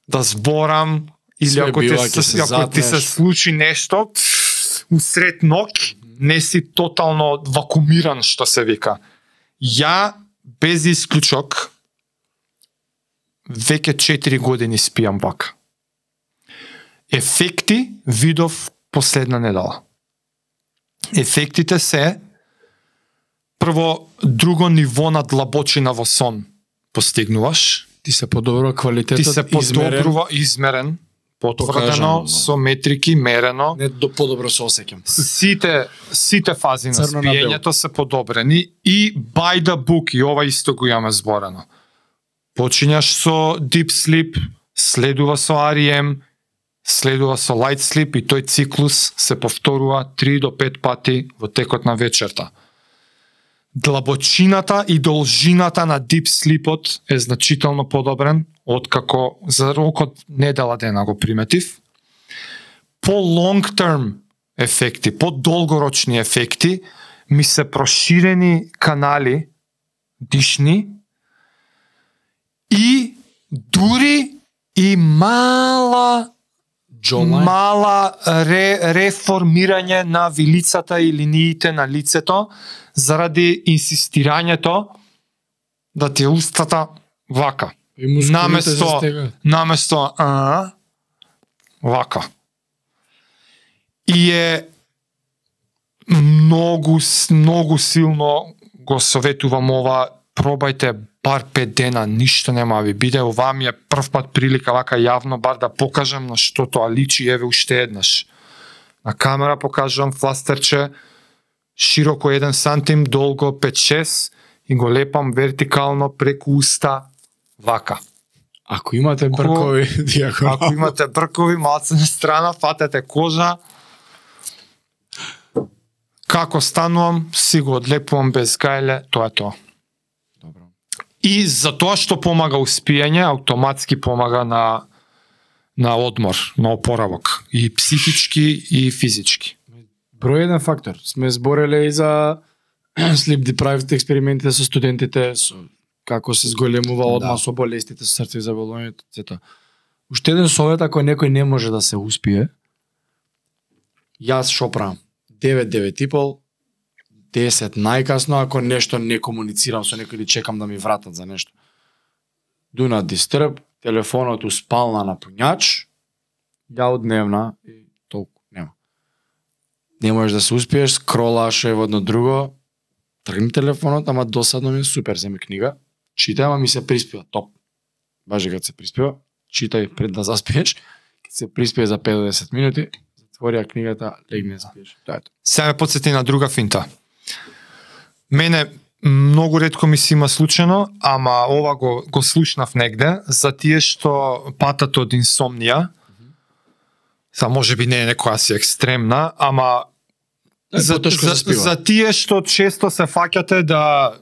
Speaker 2: да зборам, или
Speaker 1: Све
Speaker 2: ако, се, ако ти се случи нешто, усред ног, не си тотално вакуумиран, што се вика. Ја, без исклучок, веќе 4 години спијам вака. Ефекти видов последна недела. Ефектите се прво друго ниво на длабочина во сон постигнуваш,
Speaker 1: Ти се подобрува квалитетот
Speaker 2: ти се
Speaker 1: измерен.
Speaker 2: подобрува измерен, потврдено со метрики мерено.
Speaker 1: Не до подобро се осеќам.
Speaker 2: Сите сите фази на спиењето се подобрени и by the book и ова исто го имаме зборено. Почињаш со deep sleep, следува со REM, следува со light sleep и тој циклус се повторува 3 до 5 пати во текот на вечерта. Длабочината и должината на deep слипот е значително подобрен откако за рокот недела дена го приметив. По long term ефекти, по долгорочни ефекти ми се проширени канали дишни и дури и мала
Speaker 1: Jawline?
Speaker 2: мала ре, реформирање на вилицата и линиите на лицето заради инсистирањето да ти устата вака. Наместо-. Наместо а вака. И е многу многу силно го советувам ова пробајте бар 5 дена, ништо нема да ви биде. Ова ми е прв пат прилика вака јавно бар да покажам на што тоа личи еве уште еднаш. На камера покажувам фластерче широко 1 сантим, долго 5-6 и го лепам вертикално преку уста вака.
Speaker 1: Ако имате бркови, дијакон.
Speaker 2: Ако имате бркови, малце на страна, фатете кожа. Како станувам, си го одлепувам без гајле, тоа е тоа. И за тоа што помага успијање, автоматски помага на на одмор, на опоравок, и психички и физички.
Speaker 1: Број еден фактор. Сме збореле и за sleep deprived експериментите со студентите, со како се зголемува одма
Speaker 3: Да.
Speaker 1: со болестите, со срцеви заболувањето, сето. Уште еден совет ако некој не може да се успие, јас шо правам? 9 9 и пол, 10 најкасно ако нешто не комуницирам со некој или чекам да ми вратат за нешто. Do not disturb, телефонот успална на пуњач, ја одневна и толку, нема. Не можеш да се успиеш, скролаш е едно друго, тргни телефонот, ама досадно ми е супер, земи книга, читај, ама ми се приспива, топ. Баже кога се приспива, читај пред да заспиеш, се приспие за 5-10 минути, затвори книгата, легни и да спиеш. Тоа е тоа.
Speaker 2: Се подсети на друга финта. Мене многу ретко ми се има случено, ама ова го, го слушнав негде, за тие што патат од инсомнија, са може би не е некоја си екстремна, ама
Speaker 1: Е,
Speaker 2: за, за,
Speaker 1: спива.
Speaker 2: за тие што често се фаќате да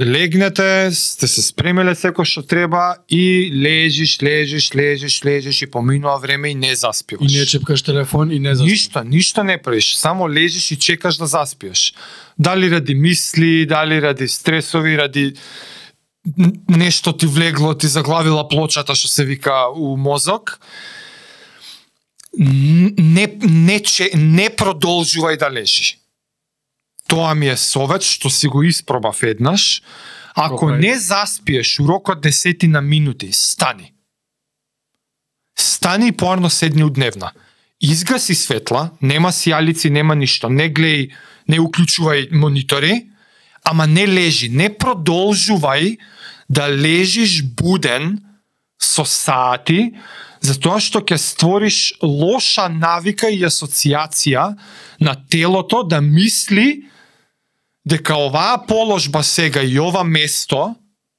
Speaker 2: легнете, сте се спремиле секој што треба и лежиш, лежиш, лежиш, лежиш и поминува време и не
Speaker 1: И
Speaker 2: заспиваш.
Speaker 1: не чепкаш телефон и не заспиваш.
Speaker 2: Ништо, ништо не правиш, само лежиш и чекаш да заспиеш. Дали ради мисли, дали ради стресови, ради нешто ти влегло, ти заглавила плочата што се вика у мозок. Не не че, не продолжувај да лежи. Тоа ми е совет што си го испробав еднаш. Ако не заспиеш у рокот десетина минути, стани. Стани и поарно седни у дневна. Изгаси светла, нема сијалици, нема ништо. Не гледај, не уклучувај монитори, ама не лежи, не продолжувај да лежиш буден со сати, затоа што ќе створиш лоша навика и асоциација на телото да мисли дека оваа положба сега и ова место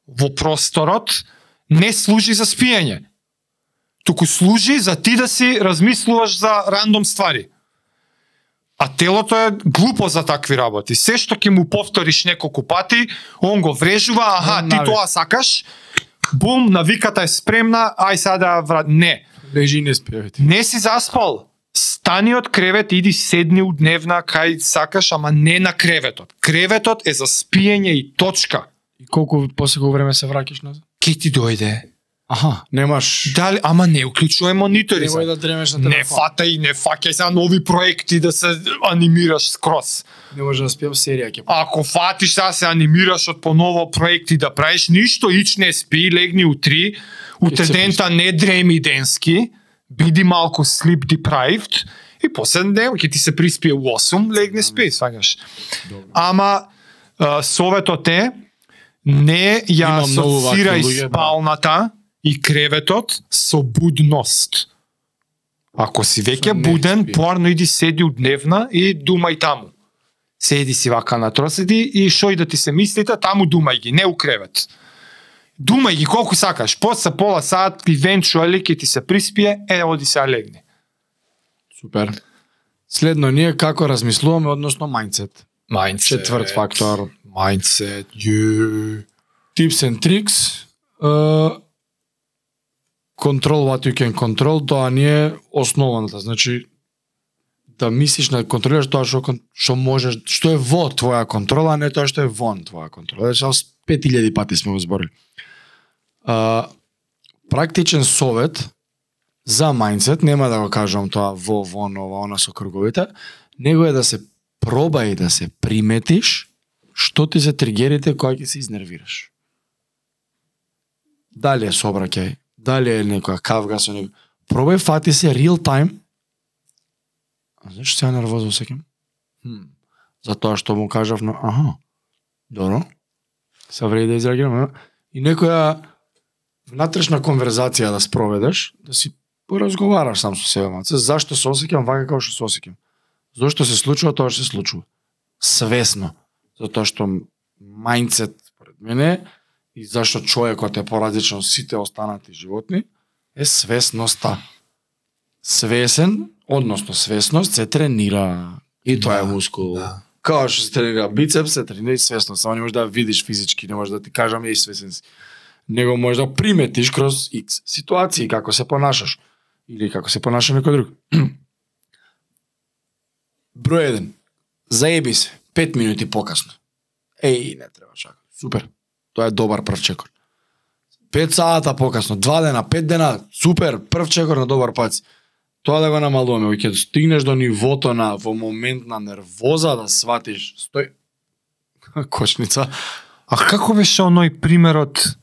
Speaker 2: во просторот не служи за спиење. Туку служи за ти да си размислуваш за рандом ствари. А телото е глупо за такви работи. Се што ќе му повториш неколку пати, он го врежува, аха, ти тоа сакаш, бум, навиката е спремна, ај сега да врат... Не.
Speaker 1: Лежи не спиевите.
Speaker 2: Не си заспал. Стани од кревет, иди седни у дневна кај сакаш, ама не на креветот. Креветот е за спиење и точка.
Speaker 1: И колку после колку време се враќаш назад?
Speaker 2: Ке ти дојде.
Speaker 1: Аха, немаш
Speaker 2: Дали, ама не уклучувај монитори.
Speaker 1: Немој да дремеш на
Speaker 2: Не
Speaker 1: телефон.
Speaker 2: фатај, не фаќај сега нови проекти да се анимираш скроз.
Speaker 1: Не може да спијам серија ќе.
Speaker 2: Ако фатиш сега се анимираш од поново проекти да правиш ништо, ич не спи, легни у три,
Speaker 1: Ќе се
Speaker 2: утредента не дреми денски, биди малку sleep deprived и после не, ќе ти се приспие у 8, легни спи, сваѓаш. Ама а, советот е не ја асоцирај
Speaker 1: да.
Speaker 2: спалната и креветот со будност. Ако си веќе буден,
Speaker 1: спи.
Speaker 2: поарно иди седи у дневна и думај таму. Седи си вака на троседи и шо и да ти се мислите, таму думај ги, не у кревет. Думај ги колку сакаш, после пола сат, eventually ќе ти се приспие, е, оди се легни.
Speaker 1: Супер. Следно ние како размислуваме односно мајндсет.
Speaker 2: Mindset.
Speaker 1: Четврт фактор.
Speaker 2: Mindset. Yeah.
Speaker 1: Tips and tricks. Uh, control what you can control, тоа не е основаната. Значи, да мислиш на контролираш тоа што што можеш, што е во твоја контрола, а не тоа што е вон твоја контрола. Значи, ос 5000 пати сме го зборили. А, практичен совет за мајндсет, нема да го кажам тоа во, вон, ова, она со круговите, него е да се пробај да се приметиш што ти се тригерите кога ќе се изнервираш. Дали е собраќај, дали е некоја кавга со некој. Пробај фати се real time. А знаеш што се нервозно сеќам? Хм. Затоа што му кажав но аха. Добро. Се вреди да изреагирам. И некоја внатрешна конверзација да спроведеш, да си поразговараш сам со себе, маце, зашто се осеќам вака како што се осеќам. Зошто се случува тоа што се случува. Свесно. Затоа што мајндсет според мене и зашто човекот е поразличен од сите останати животни е свесноста. Свесен, односно свесност се тренира. И тоа е
Speaker 2: Да,
Speaker 1: мускул.
Speaker 2: да.
Speaker 1: Као што се тренира бицепс, се тренира и свесност. Само не можеш да видиш физички, не можеш да ти кажам е свесен си. Него можеш да приметиш кроз X ситуации како се понашаш или како се понаша некој друг. Број 1. Заеби се 5 минути покасно. Еј, не треба чака. Супер. Тоа е добар прв чекор. 5 сата покасно, 2 дена, 5 дена, супер, прв чекор на добар пац. Тоа да го намалуваме, ќе стигнеш до нивото на во момент на нервоза да сватиш, стој кошница.
Speaker 2: А како беше оној примерот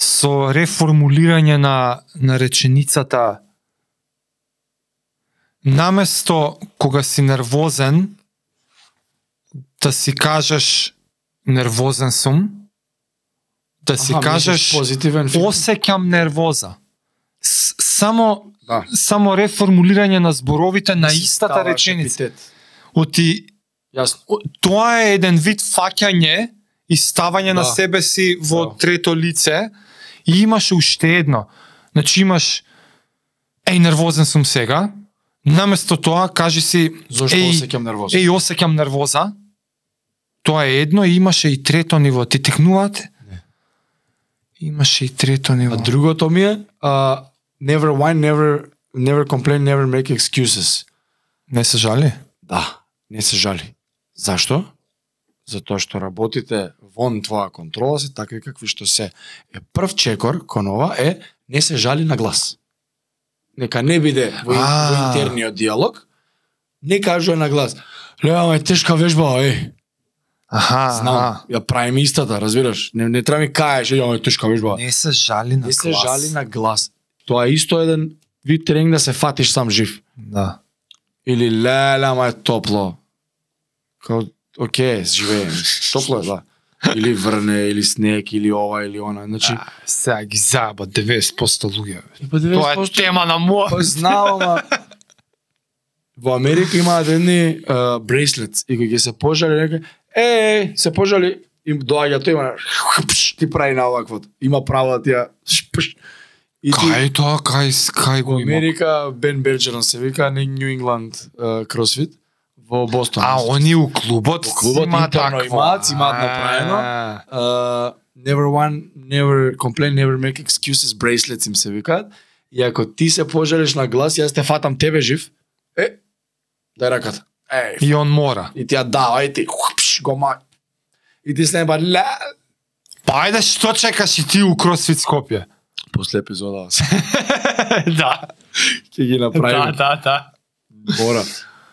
Speaker 2: со реформулирање на, на реченицата наместо кога си нервозен да си кажеш нервозен сум, да си
Speaker 1: Аха,
Speaker 2: кажеш
Speaker 1: позитивен
Speaker 2: осеќам нервоза. С, само
Speaker 1: Да.
Speaker 2: само реформулирање на зборовите на
Speaker 1: Си
Speaker 2: истата реченица.
Speaker 1: епитет.
Speaker 2: Оти
Speaker 1: Јасно.
Speaker 2: Тоа е еден вид фаќање и ставање на
Speaker 1: Да.
Speaker 2: себе си во
Speaker 1: Да.
Speaker 2: трето лице и имаш уште едно. Значи имаш еј нервозен сум сега, наместо тоа кажи си
Speaker 1: Зошто
Speaker 2: еј,
Speaker 1: осеќам нервоза?
Speaker 2: еј осеќам нервоза. Тоа е едно и имаше и трето ниво. Ти текнувате?
Speaker 1: Не.
Speaker 2: Имаше и трето ниво.
Speaker 1: А другото ми е а, never whine, never never complain, never make excuses.
Speaker 2: Не се жали?
Speaker 1: Да, не се жали. Зашто? Затоа што работите вон твоја контрола се такви какви што се. Е прв чекор кон ова е не се жали на глас. Нека не биде во, во интерниот диалог, не кажува на глас. Лева, е тешка вежба, е.
Speaker 2: Аха,
Speaker 1: Знам,
Speaker 2: аха.
Speaker 1: ја правим истата, разбираш? Не, не треба ми кажеш, ја, е тешка вежба.
Speaker 2: Не се жали на
Speaker 1: Не се
Speaker 2: глас.
Speaker 1: жали на глас. Тоа е исто еден вид тренинг да се фатиш сам жив.
Speaker 2: Да.
Speaker 1: Или леле, ама е топло. Као, оке, живеем. Топло е, да. Или врне, или снег, или ова, или она. Значи,
Speaker 2: А, сега ги заба 90% луѓе.
Speaker 1: па
Speaker 2: Тоа е тема на моја.
Speaker 1: Па знам, ама... Во Америка имаат едни bracelets и кога ќе се пожали некој, е, се пожали, им доаѓа тој има пш, ти прави на оваквото. Има право да ти ја шпш. И ти,
Speaker 2: Кај тоа, кај, кај го има?
Speaker 1: Америка Бен Берджерон се вика, не Нью Ингланд кросфит во Бостон.
Speaker 2: А, они у клубот
Speaker 1: Во клубот
Speaker 2: има такво.
Speaker 1: имаат, имаат направено. Uh, never one, never complain, never make excuses, bracelets им се викаат. И ако ти се пожалиш на глас, јас те фатам тебе жив. Е, дај раката. Е,
Speaker 2: И он мора.
Speaker 1: и ти ја дава, и ти хупш, го ма. И ти снема ла.
Speaker 2: Па ајде, што чекаш и ти у Кросфит Скопје?
Speaker 1: После епизода
Speaker 2: да.
Speaker 1: ќе ги направиме.
Speaker 2: да, да.
Speaker 1: Бора.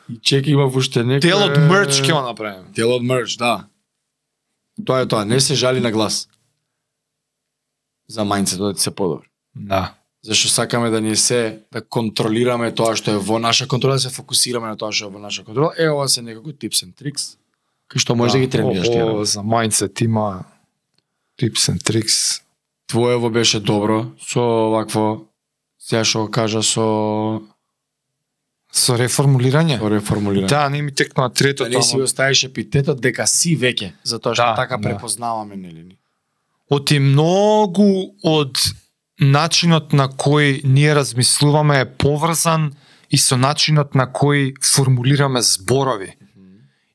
Speaker 1: И чеки има уште некој...
Speaker 2: Дел од мерч ќе го направиме.
Speaker 1: Дел од мерч, да. Тоа е тоа, не се жали на глас. За мајнцето да ти се подобри.
Speaker 2: Да.
Speaker 1: Зашто сакаме да не се да контролираме тоа што е во наша контрола, да се фокусираме на тоа што е во наша контрола. Е, ова се некако tips and tricks, кои што можеш да, ги тренираш работи.
Speaker 2: за мајндсет има tips and tricks.
Speaker 1: Твоево беше добро со вакво сега што кажа со
Speaker 2: Со реформулирање?
Speaker 1: Тоа реформулирање.
Speaker 2: Да, не ми текнува
Speaker 1: Да
Speaker 2: третото.
Speaker 1: не си
Speaker 2: ама-
Speaker 1: го ставиш епитетот дека си веќе, затоа што
Speaker 2: Да,
Speaker 1: така
Speaker 2: да.
Speaker 1: препознаваме нели?
Speaker 2: Оти многу од начинот на кој ние размислуваме е поврзан и со начинот на кој формулираме зборови.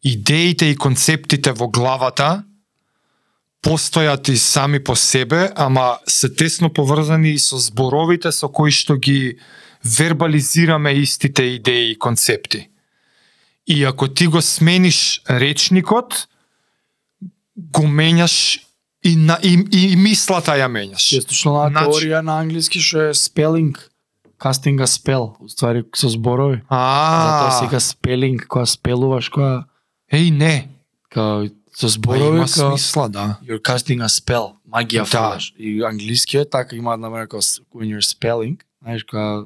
Speaker 2: Идеите и концептите во главата постојат и сами по себе, ама се тесно поврзани и со зборовите со кои што ги вербализираме истите идеи и концепти. И ако ти го смениш речникот, го менјаш и, на, и, и мислата ја менјаш.
Speaker 1: Честочно на
Speaker 2: Значи-
Speaker 1: теорија на англиски што е casting a spell, уствари со зборови. Затоа
Speaker 2: А,
Speaker 1: сега spelling, кога спелуваш, кога
Speaker 2: еј не.
Speaker 1: као со
Speaker 2: Па
Speaker 1: зборови,
Speaker 2: има
Speaker 1: као
Speaker 2: смисла, да.
Speaker 1: you're casting a spell, магија
Speaker 2: Да.
Speaker 1: фалаш. И англискиот така има на мене као when you're spelling, знаеш кога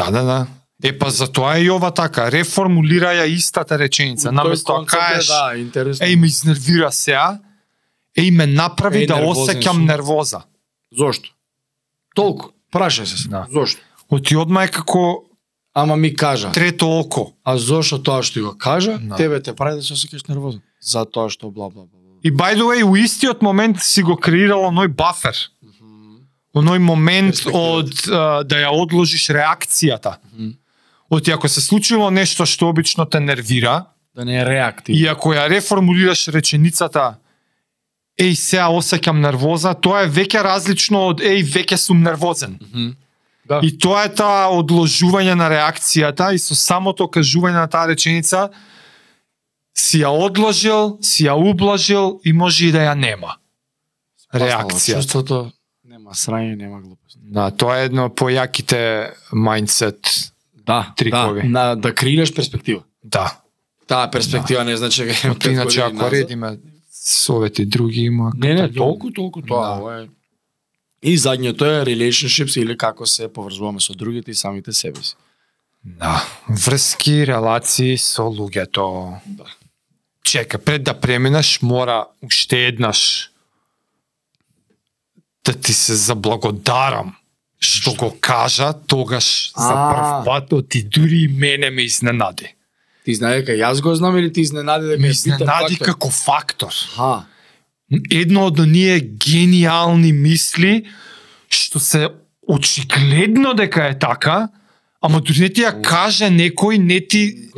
Speaker 2: Да, да, да. Е па затоа е и ова така, реформулира ја истата реченица, наместо да кажеш
Speaker 1: да, интересно.
Speaker 2: еј ме изнервира сега, еј ме направи
Speaker 1: Еј,
Speaker 2: да осеќам нервоза.
Speaker 1: Зошто? Толку. Прашај се.
Speaker 2: Да.
Speaker 1: Зошто?
Speaker 2: Оти одма е како
Speaker 1: Ама ми кажа.
Speaker 2: трето око.
Speaker 1: А зошто тоа што го кажа,
Speaker 2: Да.
Speaker 1: тебе те прави да се осеќаш нервозен. Затоа што бла бла бла.
Speaker 2: И by the way, у истиот момент си го креирал оној бафер. Оној момент од а, да ја одложиш реакцијата.
Speaker 1: Мгм.
Speaker 2: Оти ако се случило нешто што обично те нервира,
Speaker 1: Да не е реактив.
Speaker 2: и ако ја реформулираш реченицата еј сега осеќам нервоза, тоа е веќе различно од еј веќе сум нервозен.
Speaker 1: Мгм. Да.
Speaker 2: И тоа е таа одложување на реакцијата и со самото кажување на таа реченица си ја одложил, си ја ублажил и може и да ја нема. Реакцијата.
Speaker 1: Чувството нема срање, нема глупост.
Speaker 2: Да, тоа е едно појаките мајндсет.
Speaker 1: Да,
Speaker 2: Трикови.
Speaker 1: Да, на, да креираш перспектива.
Speaker 2: Да.
Speaker 1: Таа перспектива не значи дека
Speaker 2: Оти иначе ако редиме совети други има.
Speaker 1: Не, не, толку, толку тоа.
Speaker 2: Да.
Speaker 1: Ова е. И задњето е relationships или како се поврзуваме со другите и самите себе си.
Speaker 2: Да. Врски, релации со луѓето.
Speaker 1: Да.
Speaker 2: Чека, пред да преминеш, мора уште еднаш да ти се заблагодарам што го кажа тогаш за прв пат, оти дури и мене ме изненади.
Speaker 1: Ти знае дека јас го знам или ти изненади дека
Speaker 2: Ме изненади
Speaker 1: фактор?
Speaker 2: како фактор.
Speaker 1: Ха.
Speaker 2: едно од оние гениални мисли што се очигледно дека е така, ама дури не ти ја каже некој, не ти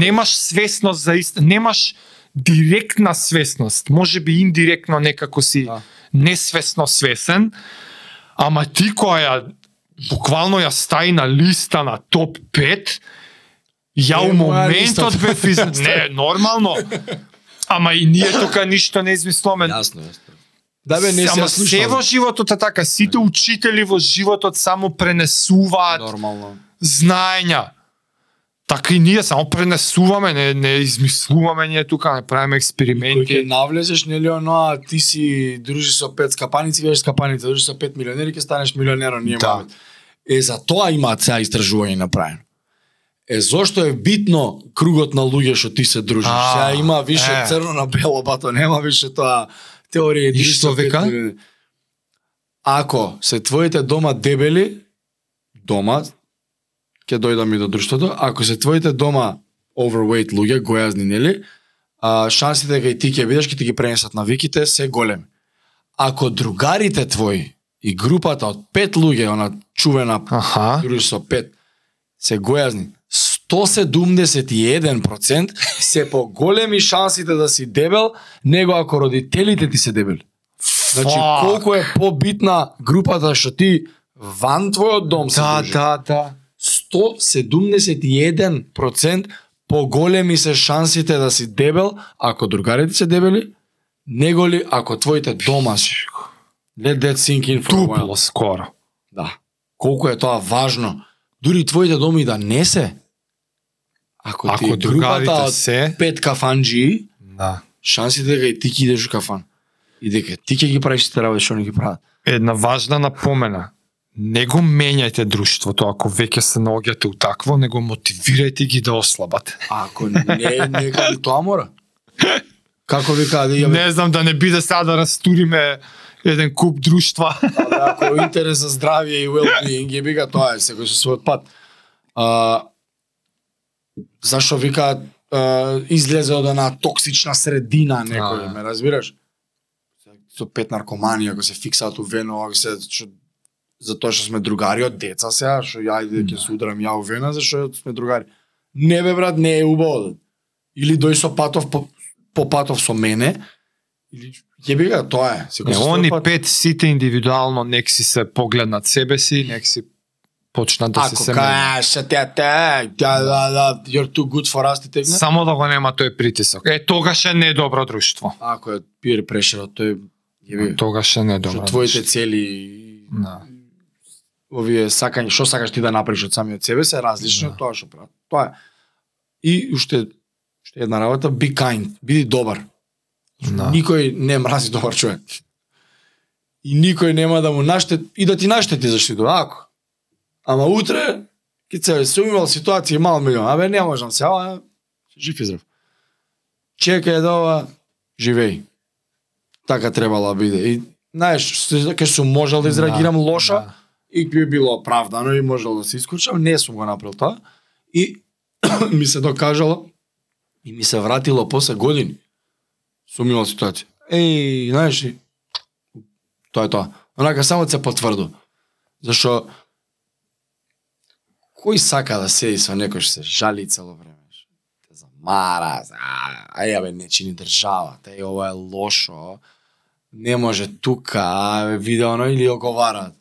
Speaker 2: немаш свесност за ист, немаш директна свесност, може би индиректно некако си
Speaker 1: Да.
Speaker 2: Несвесно свесен, ама ти која ја буквално ја стаи на листа на топ 5, ја
Speaker 1: Не
Speaker 2: у моментот бев из... Не, нормално. Ама и ние тука ништо не измислуваме.
Speaker 1: Јасно, јасно. Да бе, не се
Speaker 2: Ама се во животот е така, сите учители во животот само пренесуваат
Speaker 1: Нормално.
Speaker 2: знаења. Така и ние само пренесуваме, не, не измислуваме ние тука, не правиме
Speaker 1: Кој ќе
Speaker 2: експерименти.
Speaker 1: навлезеш, нели оноа, ти си дружиш со пет скапаници, кажеш скапаници, дружиш со пет милионери, ќе станеш милионер, ние
Speaker 2: Да.
Speaker 1: да. Е, за тоа имаат сега истражување направено. Е, зошто е битно кругот на луѓе што ти се дружиш?
Speaker 2: А,
Speaker 1: сега има више
Speaker 2: е.
Speaker 1: црно на бело, бато нема више тоа теорија
Speaker 2: И што века?
Speaker 1: Ако се твоите дома дебели, дома, ќе дојдам и до друштвото, ако се твоите дома overweight луѓе, гојазни, нели, а, шансите дека и ти ќе видиш, ќе ти ги пренесат навиките, се големи. Ако другарите твои и групата од пет луѓе, она чувена
Speaker 2: Аха.
Speaker 1: со пет, се гојазни, 171% се поголеми шансите да си дебел, него ако родителите ти се дебели. Значи, колку е побитна групата што ти ван твојот дом се
Speaker 2: Да,
Speaker 1: дружи.
Speaker 2: да, да.
Speaker 1: 171% поголеми се шансите да си дебел ако другарите се дебели, него ли ако твоите дома си. Let that sink in for.
Speaker 2: Дупло скоро.
Speaker 1: Да. Колку е тоа важно. Дури твоите доми да не се. Ако, ти
Speaker 2: Ако
Speaker 1: е
Speaker 2: другарите се,
Speaker 1: пет кафанджи,
Speaker 2: да.
Speaker 1: шансите дека и ти ќе идеш у кафан. И дека ти ќе ги правиш сите работи што не ги прават.
Speaker 2: Една важна напомена. Не го менјајте друштвото ако веќе се наоѓате у такво, него мотивирајте ги да ослабат.
Speaker 1: А ако не, нека тоа мора. Како ви кажа, ја
Speaker 2: Не знам да не биде сега да растуриме еден куп друштва.
Speaker 1: Абе, ако е интерес за здравје и well-being, ги бига тоа е секој со својот пат. А, зашо вика е, излезе од една токсична средина некој,
Speaker 2: А.
Speaker 1: ме разбираш? Со пет наркомани, ако се фиксаат у Вено, ако се затоа што сме другари од деца сега, што ја иде ќе се удрам ја у Вена, зашто сме другари. Не бе брат, не е убаво. Или дој со патов по, по патов со мене, или јеби га, тоа е. Секој
Speaker 2: Не, они
Speaker 1: пат.
Speaker 2: пет сите индивидуално нек си се погледнат себе си, нек си почнат да се
Speaker 1: Ако
Speaker 2: се менат.
Speaker 1: кажеш, те те, да, да, да, you're too good for us, ти тегне.
Speaker 2: Само да го нема тој притисок. Е, тогаш е недобро друштво.
Speaker 1: Ако е peer pressure, тој јеби
Speaker 2: Тогаш е
Speaker 1: што
Speaker 2: недобро.
Speaker 1: твоите
Speaker 2: друштво.
Speaker 1: цели
Speaker 2: Да.
Speaker 1: Овие сакања, што сакаш ти да направиш од самиот себе се различно
Speaker 2: Да.
Speaker 1: од тоа што прават. Тоа е. И уште уште една работа, be kind, биди добар.
Speaker 2: Да.
Speaker 1: Никој не мрази добар човек. И никој нема да му наштет и да ти наштети заштито, ако. Ама утре ќе се се имал ситуација мал милион, абе не можам се, а жив и здрав. Чекај да ова живеј. Така требало да биде. И знаеш, ке сум можел да изреагирам лошо,
Speaker 2: Да
Speaker 1: и би било оправдано и можел да се исклучам, не сум го направил тоа. И ми се докажало и ми се вратило после години. Сум имал ситуација. Еј, знаеш ли, тоа е тоа. Онака само да се потврдо. Зашо кој сака да седи со некој што се жали цело време? Те замара, а, ја бе не чини држава, те ова е лошо, не може тука, а, виде оно или оговараат.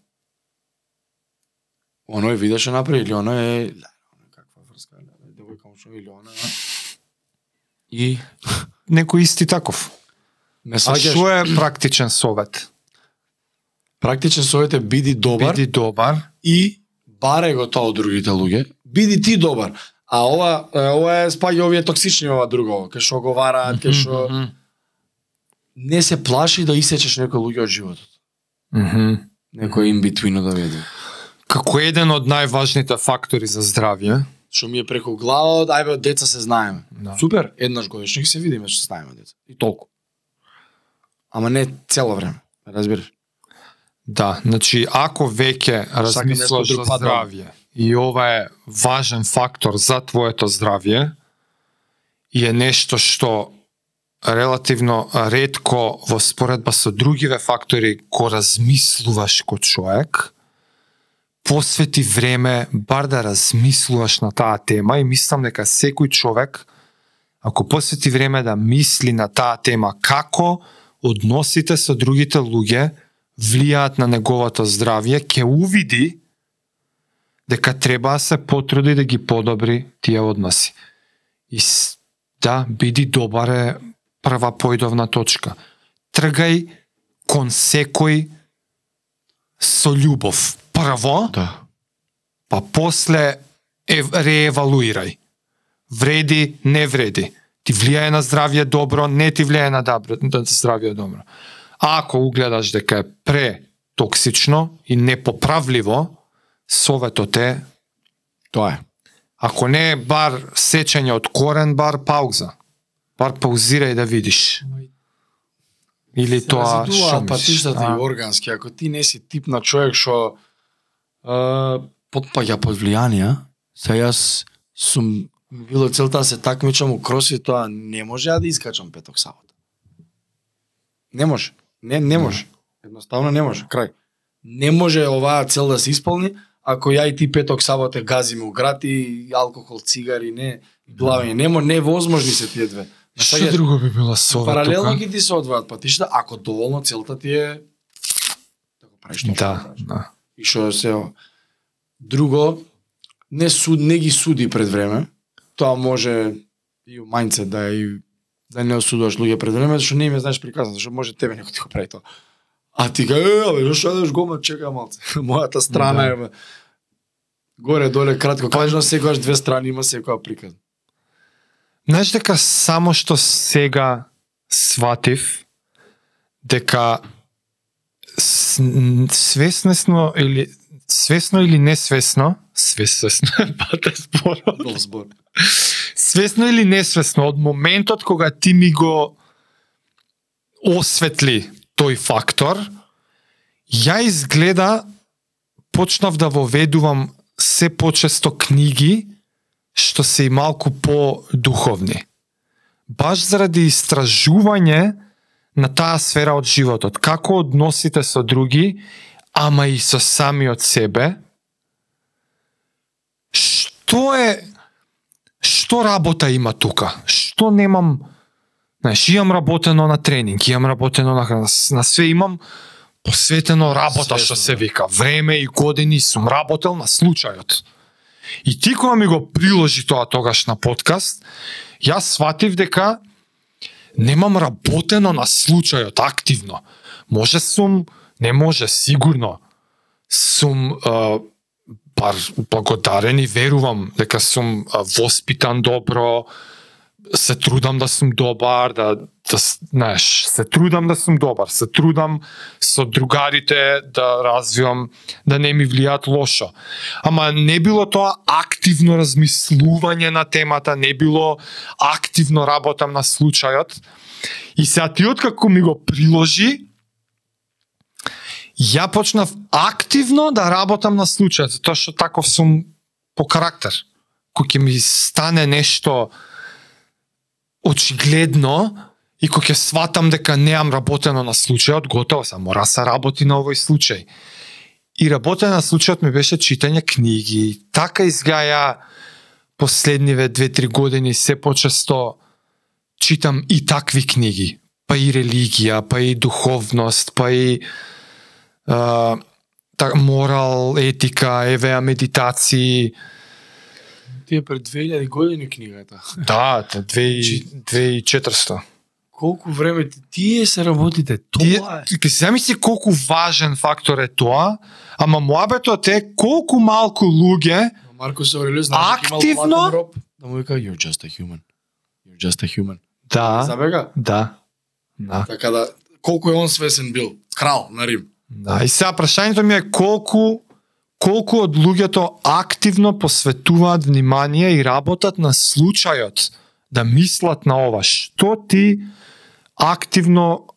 Speaker 1: Оној виде што направи или оно е ле, оно е каква врска, девојка што или оно е. И
Speaker 2: Некој исти таков.
Speaker 1: ме
Speaker 2: А што е практичен совет?
Speaker 1: практичен совет е биди добар
Speaker 2: Биди добар.
Speaker 1: и баре го тоа од другите луѓе. Биди ти добар. А ова ова е спаѓа овие токсични ова друго, кај што оговараат, кај што
Speaker 2: Мгм.
Speaker 1: не се плаши да исечеш некој луѓе од животот.
Speaker 2: Мгм.
Speaker 1: Некој in between да веде.
Speaker 2: Како еден од најважните фактори за здравје,
Speaker 1: Што ми е преку глава, од ајбе од деца се знаеме.
Speaker 2: Да.
Speaker 1: Супер, еднаш годишно ќе се видиме што знаеме деца. И толку. Ама не цело време. Разбираш?
Speaker 2: да, значи ако веќе размислуваш за здравје и ова е важен фактор за твоето здравје и е нешто што релативно ретко во споредба со другиве фактори го размислуваш како човек, посвети време бар да размислуваш на таа тема и мислам дека секој човек ако посвети време да мисли на таа тема како односите со другите луѓе влијаат на неговото здравје, ќе увиди дека треба да се потруди да ги подобри тие односи. И да, биди добар е прва појдовна точка. Тргај кон секој со љубов. Прво,
Speaker 1: Да.
Speaker 2: па после ев, реевалуирај. Вреди, не вреди. Ти влијае на здравје добро, не ти влијае на, добро, на здравје добро. А ако угледаш дека е претоксично и непоправливо, советот е,
Speaker 1: Тоа е.
Speaker 2: ако не е бар сечење од корен, бар пауза. Бар паузирај да видиш. Или тоа што мислиш?
Speaker 1: патиштата
Speaker 2: А?
Speaker 1: и органски. Ако ти не си тип на човек што е, потпаѓа под влијанија, се јас сум било целта да се такмичам у кроси, тоа не може ја да искачам петок сабота. Не може. Не, не може. Едноставно не може. Крај. Не може оваа цел да се исполни ако ја и ти петок сабота газиме у град и алкохол, цигари, не, главење. Не, мо- невозможни се тие две.
Speaker 2: Што
Speaker 1: Сваќаш?
Speaker 2: друго би било совет
Speaker 1: Паралелно
Speaker 2: тука?
Speaker 1: ги ти се одвојат патишта, ако доволно целта ти е да го правиш
Speaker 2: Да,
Speaker 1: правиш.
Speaker 2: да.
Speaker 1: И што се друго не суд не ги суди пред време. Тоа може и у мајнце да и да не осудуваш луѓе пред време, зашто не им е знаеш приказано, зашто може тебе некој ти го прави тоа. А ти га, е, абе, зашто едеш гома, чека малце. Мојата страна
Speaker 2: Да.
Speaker 1: е горе доле кратко кажано секогаш две страни има секоја приказ.
Speaker 2: Знаеш дека само што сега сватив дека свесно или свесно или несвесно, свесно пата зборот,
Speaker 1: збор.
Speaker 2: свесно или несвесно од моментот кога ти ми го осветли тој фактор, ја изгледа почнав да воведувам се почесто книги што се и малку по-духовни. Баш заради истражување на таа сфера од животот, како односите со други, ама и со самиот себе, што е што работа има тука? Што немам Знаеш, имам работено на тренинг, имам работено на храна, на све имам посветено работа
Speaker 1: Свесно,
Speaker 2: што се
Speaker 1: да.
Speaker 2: вика. Време и години сум работел на случајот. И ти кога ми го приложи тоа тогаш на подкаст, јас сватив дека немам работено на случајот активно. Може сум, не може сигурно сум а, бар благодарен и верувам дека сум а, воспитан добро, се трудам да сум добар, да, да знаеш, се трудам да сум добар, се трудам со другарите да развивам, да не ми влијат лошо. Ама не било тоа активно размислување на темата, не било активно работам на случајот. И сега ти откако ми го приложи, ја почнав активно да работам на случајот, затоа што таков сум по карактер. Кој ќе ми стане нешто очигледно и кога ќе сватам дека неам работено на случајот, готово сам, мора да се работи на овој случај. И работено на случајот ми беше читање книги. Така изгаја последниве 2-3 години се почесто читам и такви книги. Па и религија, па и духовност, па и а, так, морал, етика, евеа медитации.
Speaker 1: Тие пред 2000 години книгата.
Speaker 2: Да, та
Speaker 1: Чи-
Speaker 2: 2 2400.
Speaker 1: Колку време ти- тие се работите, тоа е.
Speaker 2: ти се замисли колку важен фактор е тоа, ама моабетот е колку малку луѓе
Speaker 1: Маркус Аурелиус знаеш
Speaker 2: Активно?
Speaker 1: роб, да му вика you're just a human. You're just a human.
Speaker 2: Да,
Speaker 1: Забега?
Speaker 2: да. Да.
Speaker 1: Така да колку е он свесен бил, крал на Рим.
Speaker 2: Да, и сега прашањето ми е колку колку од луѓето активно посветуваат внимание и работат на случајот да мислат на ова. Што ти активно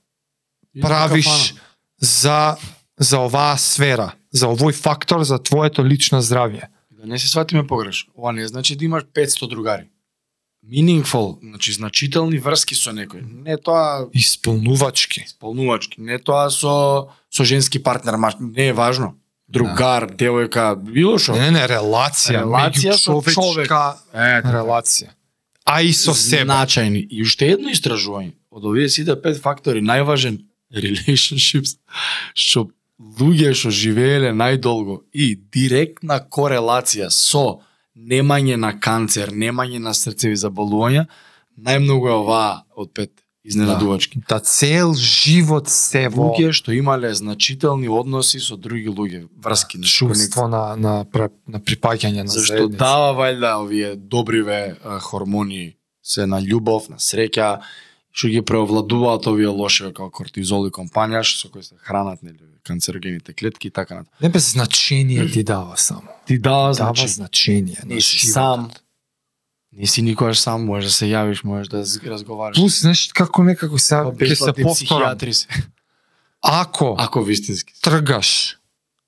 Speaker 2: правиш за за оваа сфера, за овој фактор за твоето лично здравје?
Speaker 1: Да не се сватиме погреш. Ова не значи да имаш 500 другари. Meaningful, значи значителни врски со некој. Не тоа
Speaker 2: Исполнувачки.
Speaker 1: исполнувачки, не тоа со со женски партнер, не е важно. Другар, девојка, било што.
Speaker 2: Не, не, релација,
Speaker 1: Релација со
Speaker 2: меѓучовечка
Speaker 1: Е,
Speaker 2: релација. А и со себе.
Speaker 1: Значајни. И уште едно истражување. Од овие сите пет фактори најважен relationships што луѓе што живееле најдолго и директна корелација со немање на канцер, немање на срцеви заболувања, најмногу е оваа од пет изненадувачки.
Speaker 2: Да цел живот се во
Speaker 1: Луѓе што имале значителни односи со други луѓе, врски, на
Speaker 2: чувство на на на припаѓање на
Speaker 1: Зашто
Speaker 2: заедница.
Speaker 1: дава вајда овие добриве а, хормони се на љубов, на среќа, што ги преовладуваат овие лоши како кортизол и компанија, со кои се хранат нели канцерогените клетки и така натаму.
Speaker 2: Не без значение ти дава само.
Speaker 1: Ти дава
Speaker 2: Дава
Speaker 1: значи
Speaker 2: значение. на
Speaker 1: сам. Не си никогаш сам, можеш да се јавиш, можеш да разговараш.
Speaker 2: Плюс, знаеш, како некако сега
Speaker 1: Па
Speaker 2: ќе се повторам.
Speaker 1: се.
Speaker 2: Ако
Speaker 1: Ако вистински.
Speaker 2: тргаш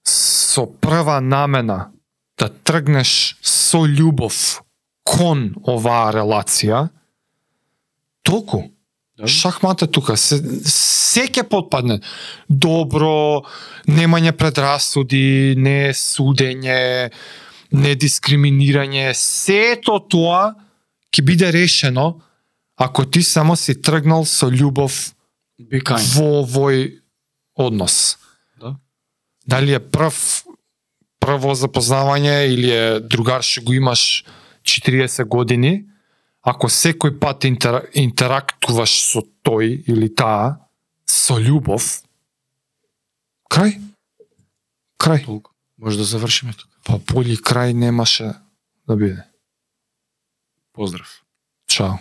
Speaker 2: со прва намена да тргнеш со љубов кон оваа релација, толку.
Speaker 1: Да.
Speaker 2: Шахмат е тука, се, се ќе потпадне. Добро, немање предрасуди, не судење, не дискриминирање, сето тоа ќе биде решено ако ти само си тргнал со љубов во овој однос.
Speaker 1: Да.
Speaker 2: Дали е прв прво запознавање или е другар што го имаш 40 години, ако секој пат интер, интерактуваш со тој или таа со љубов, крај. Крај.
Speaker 1: Толку. Може да завршиме тука.
Speaker 2: Па поли крај немаше да биде.
Speaker 1: Поздрав.
Speaker 2: Чао.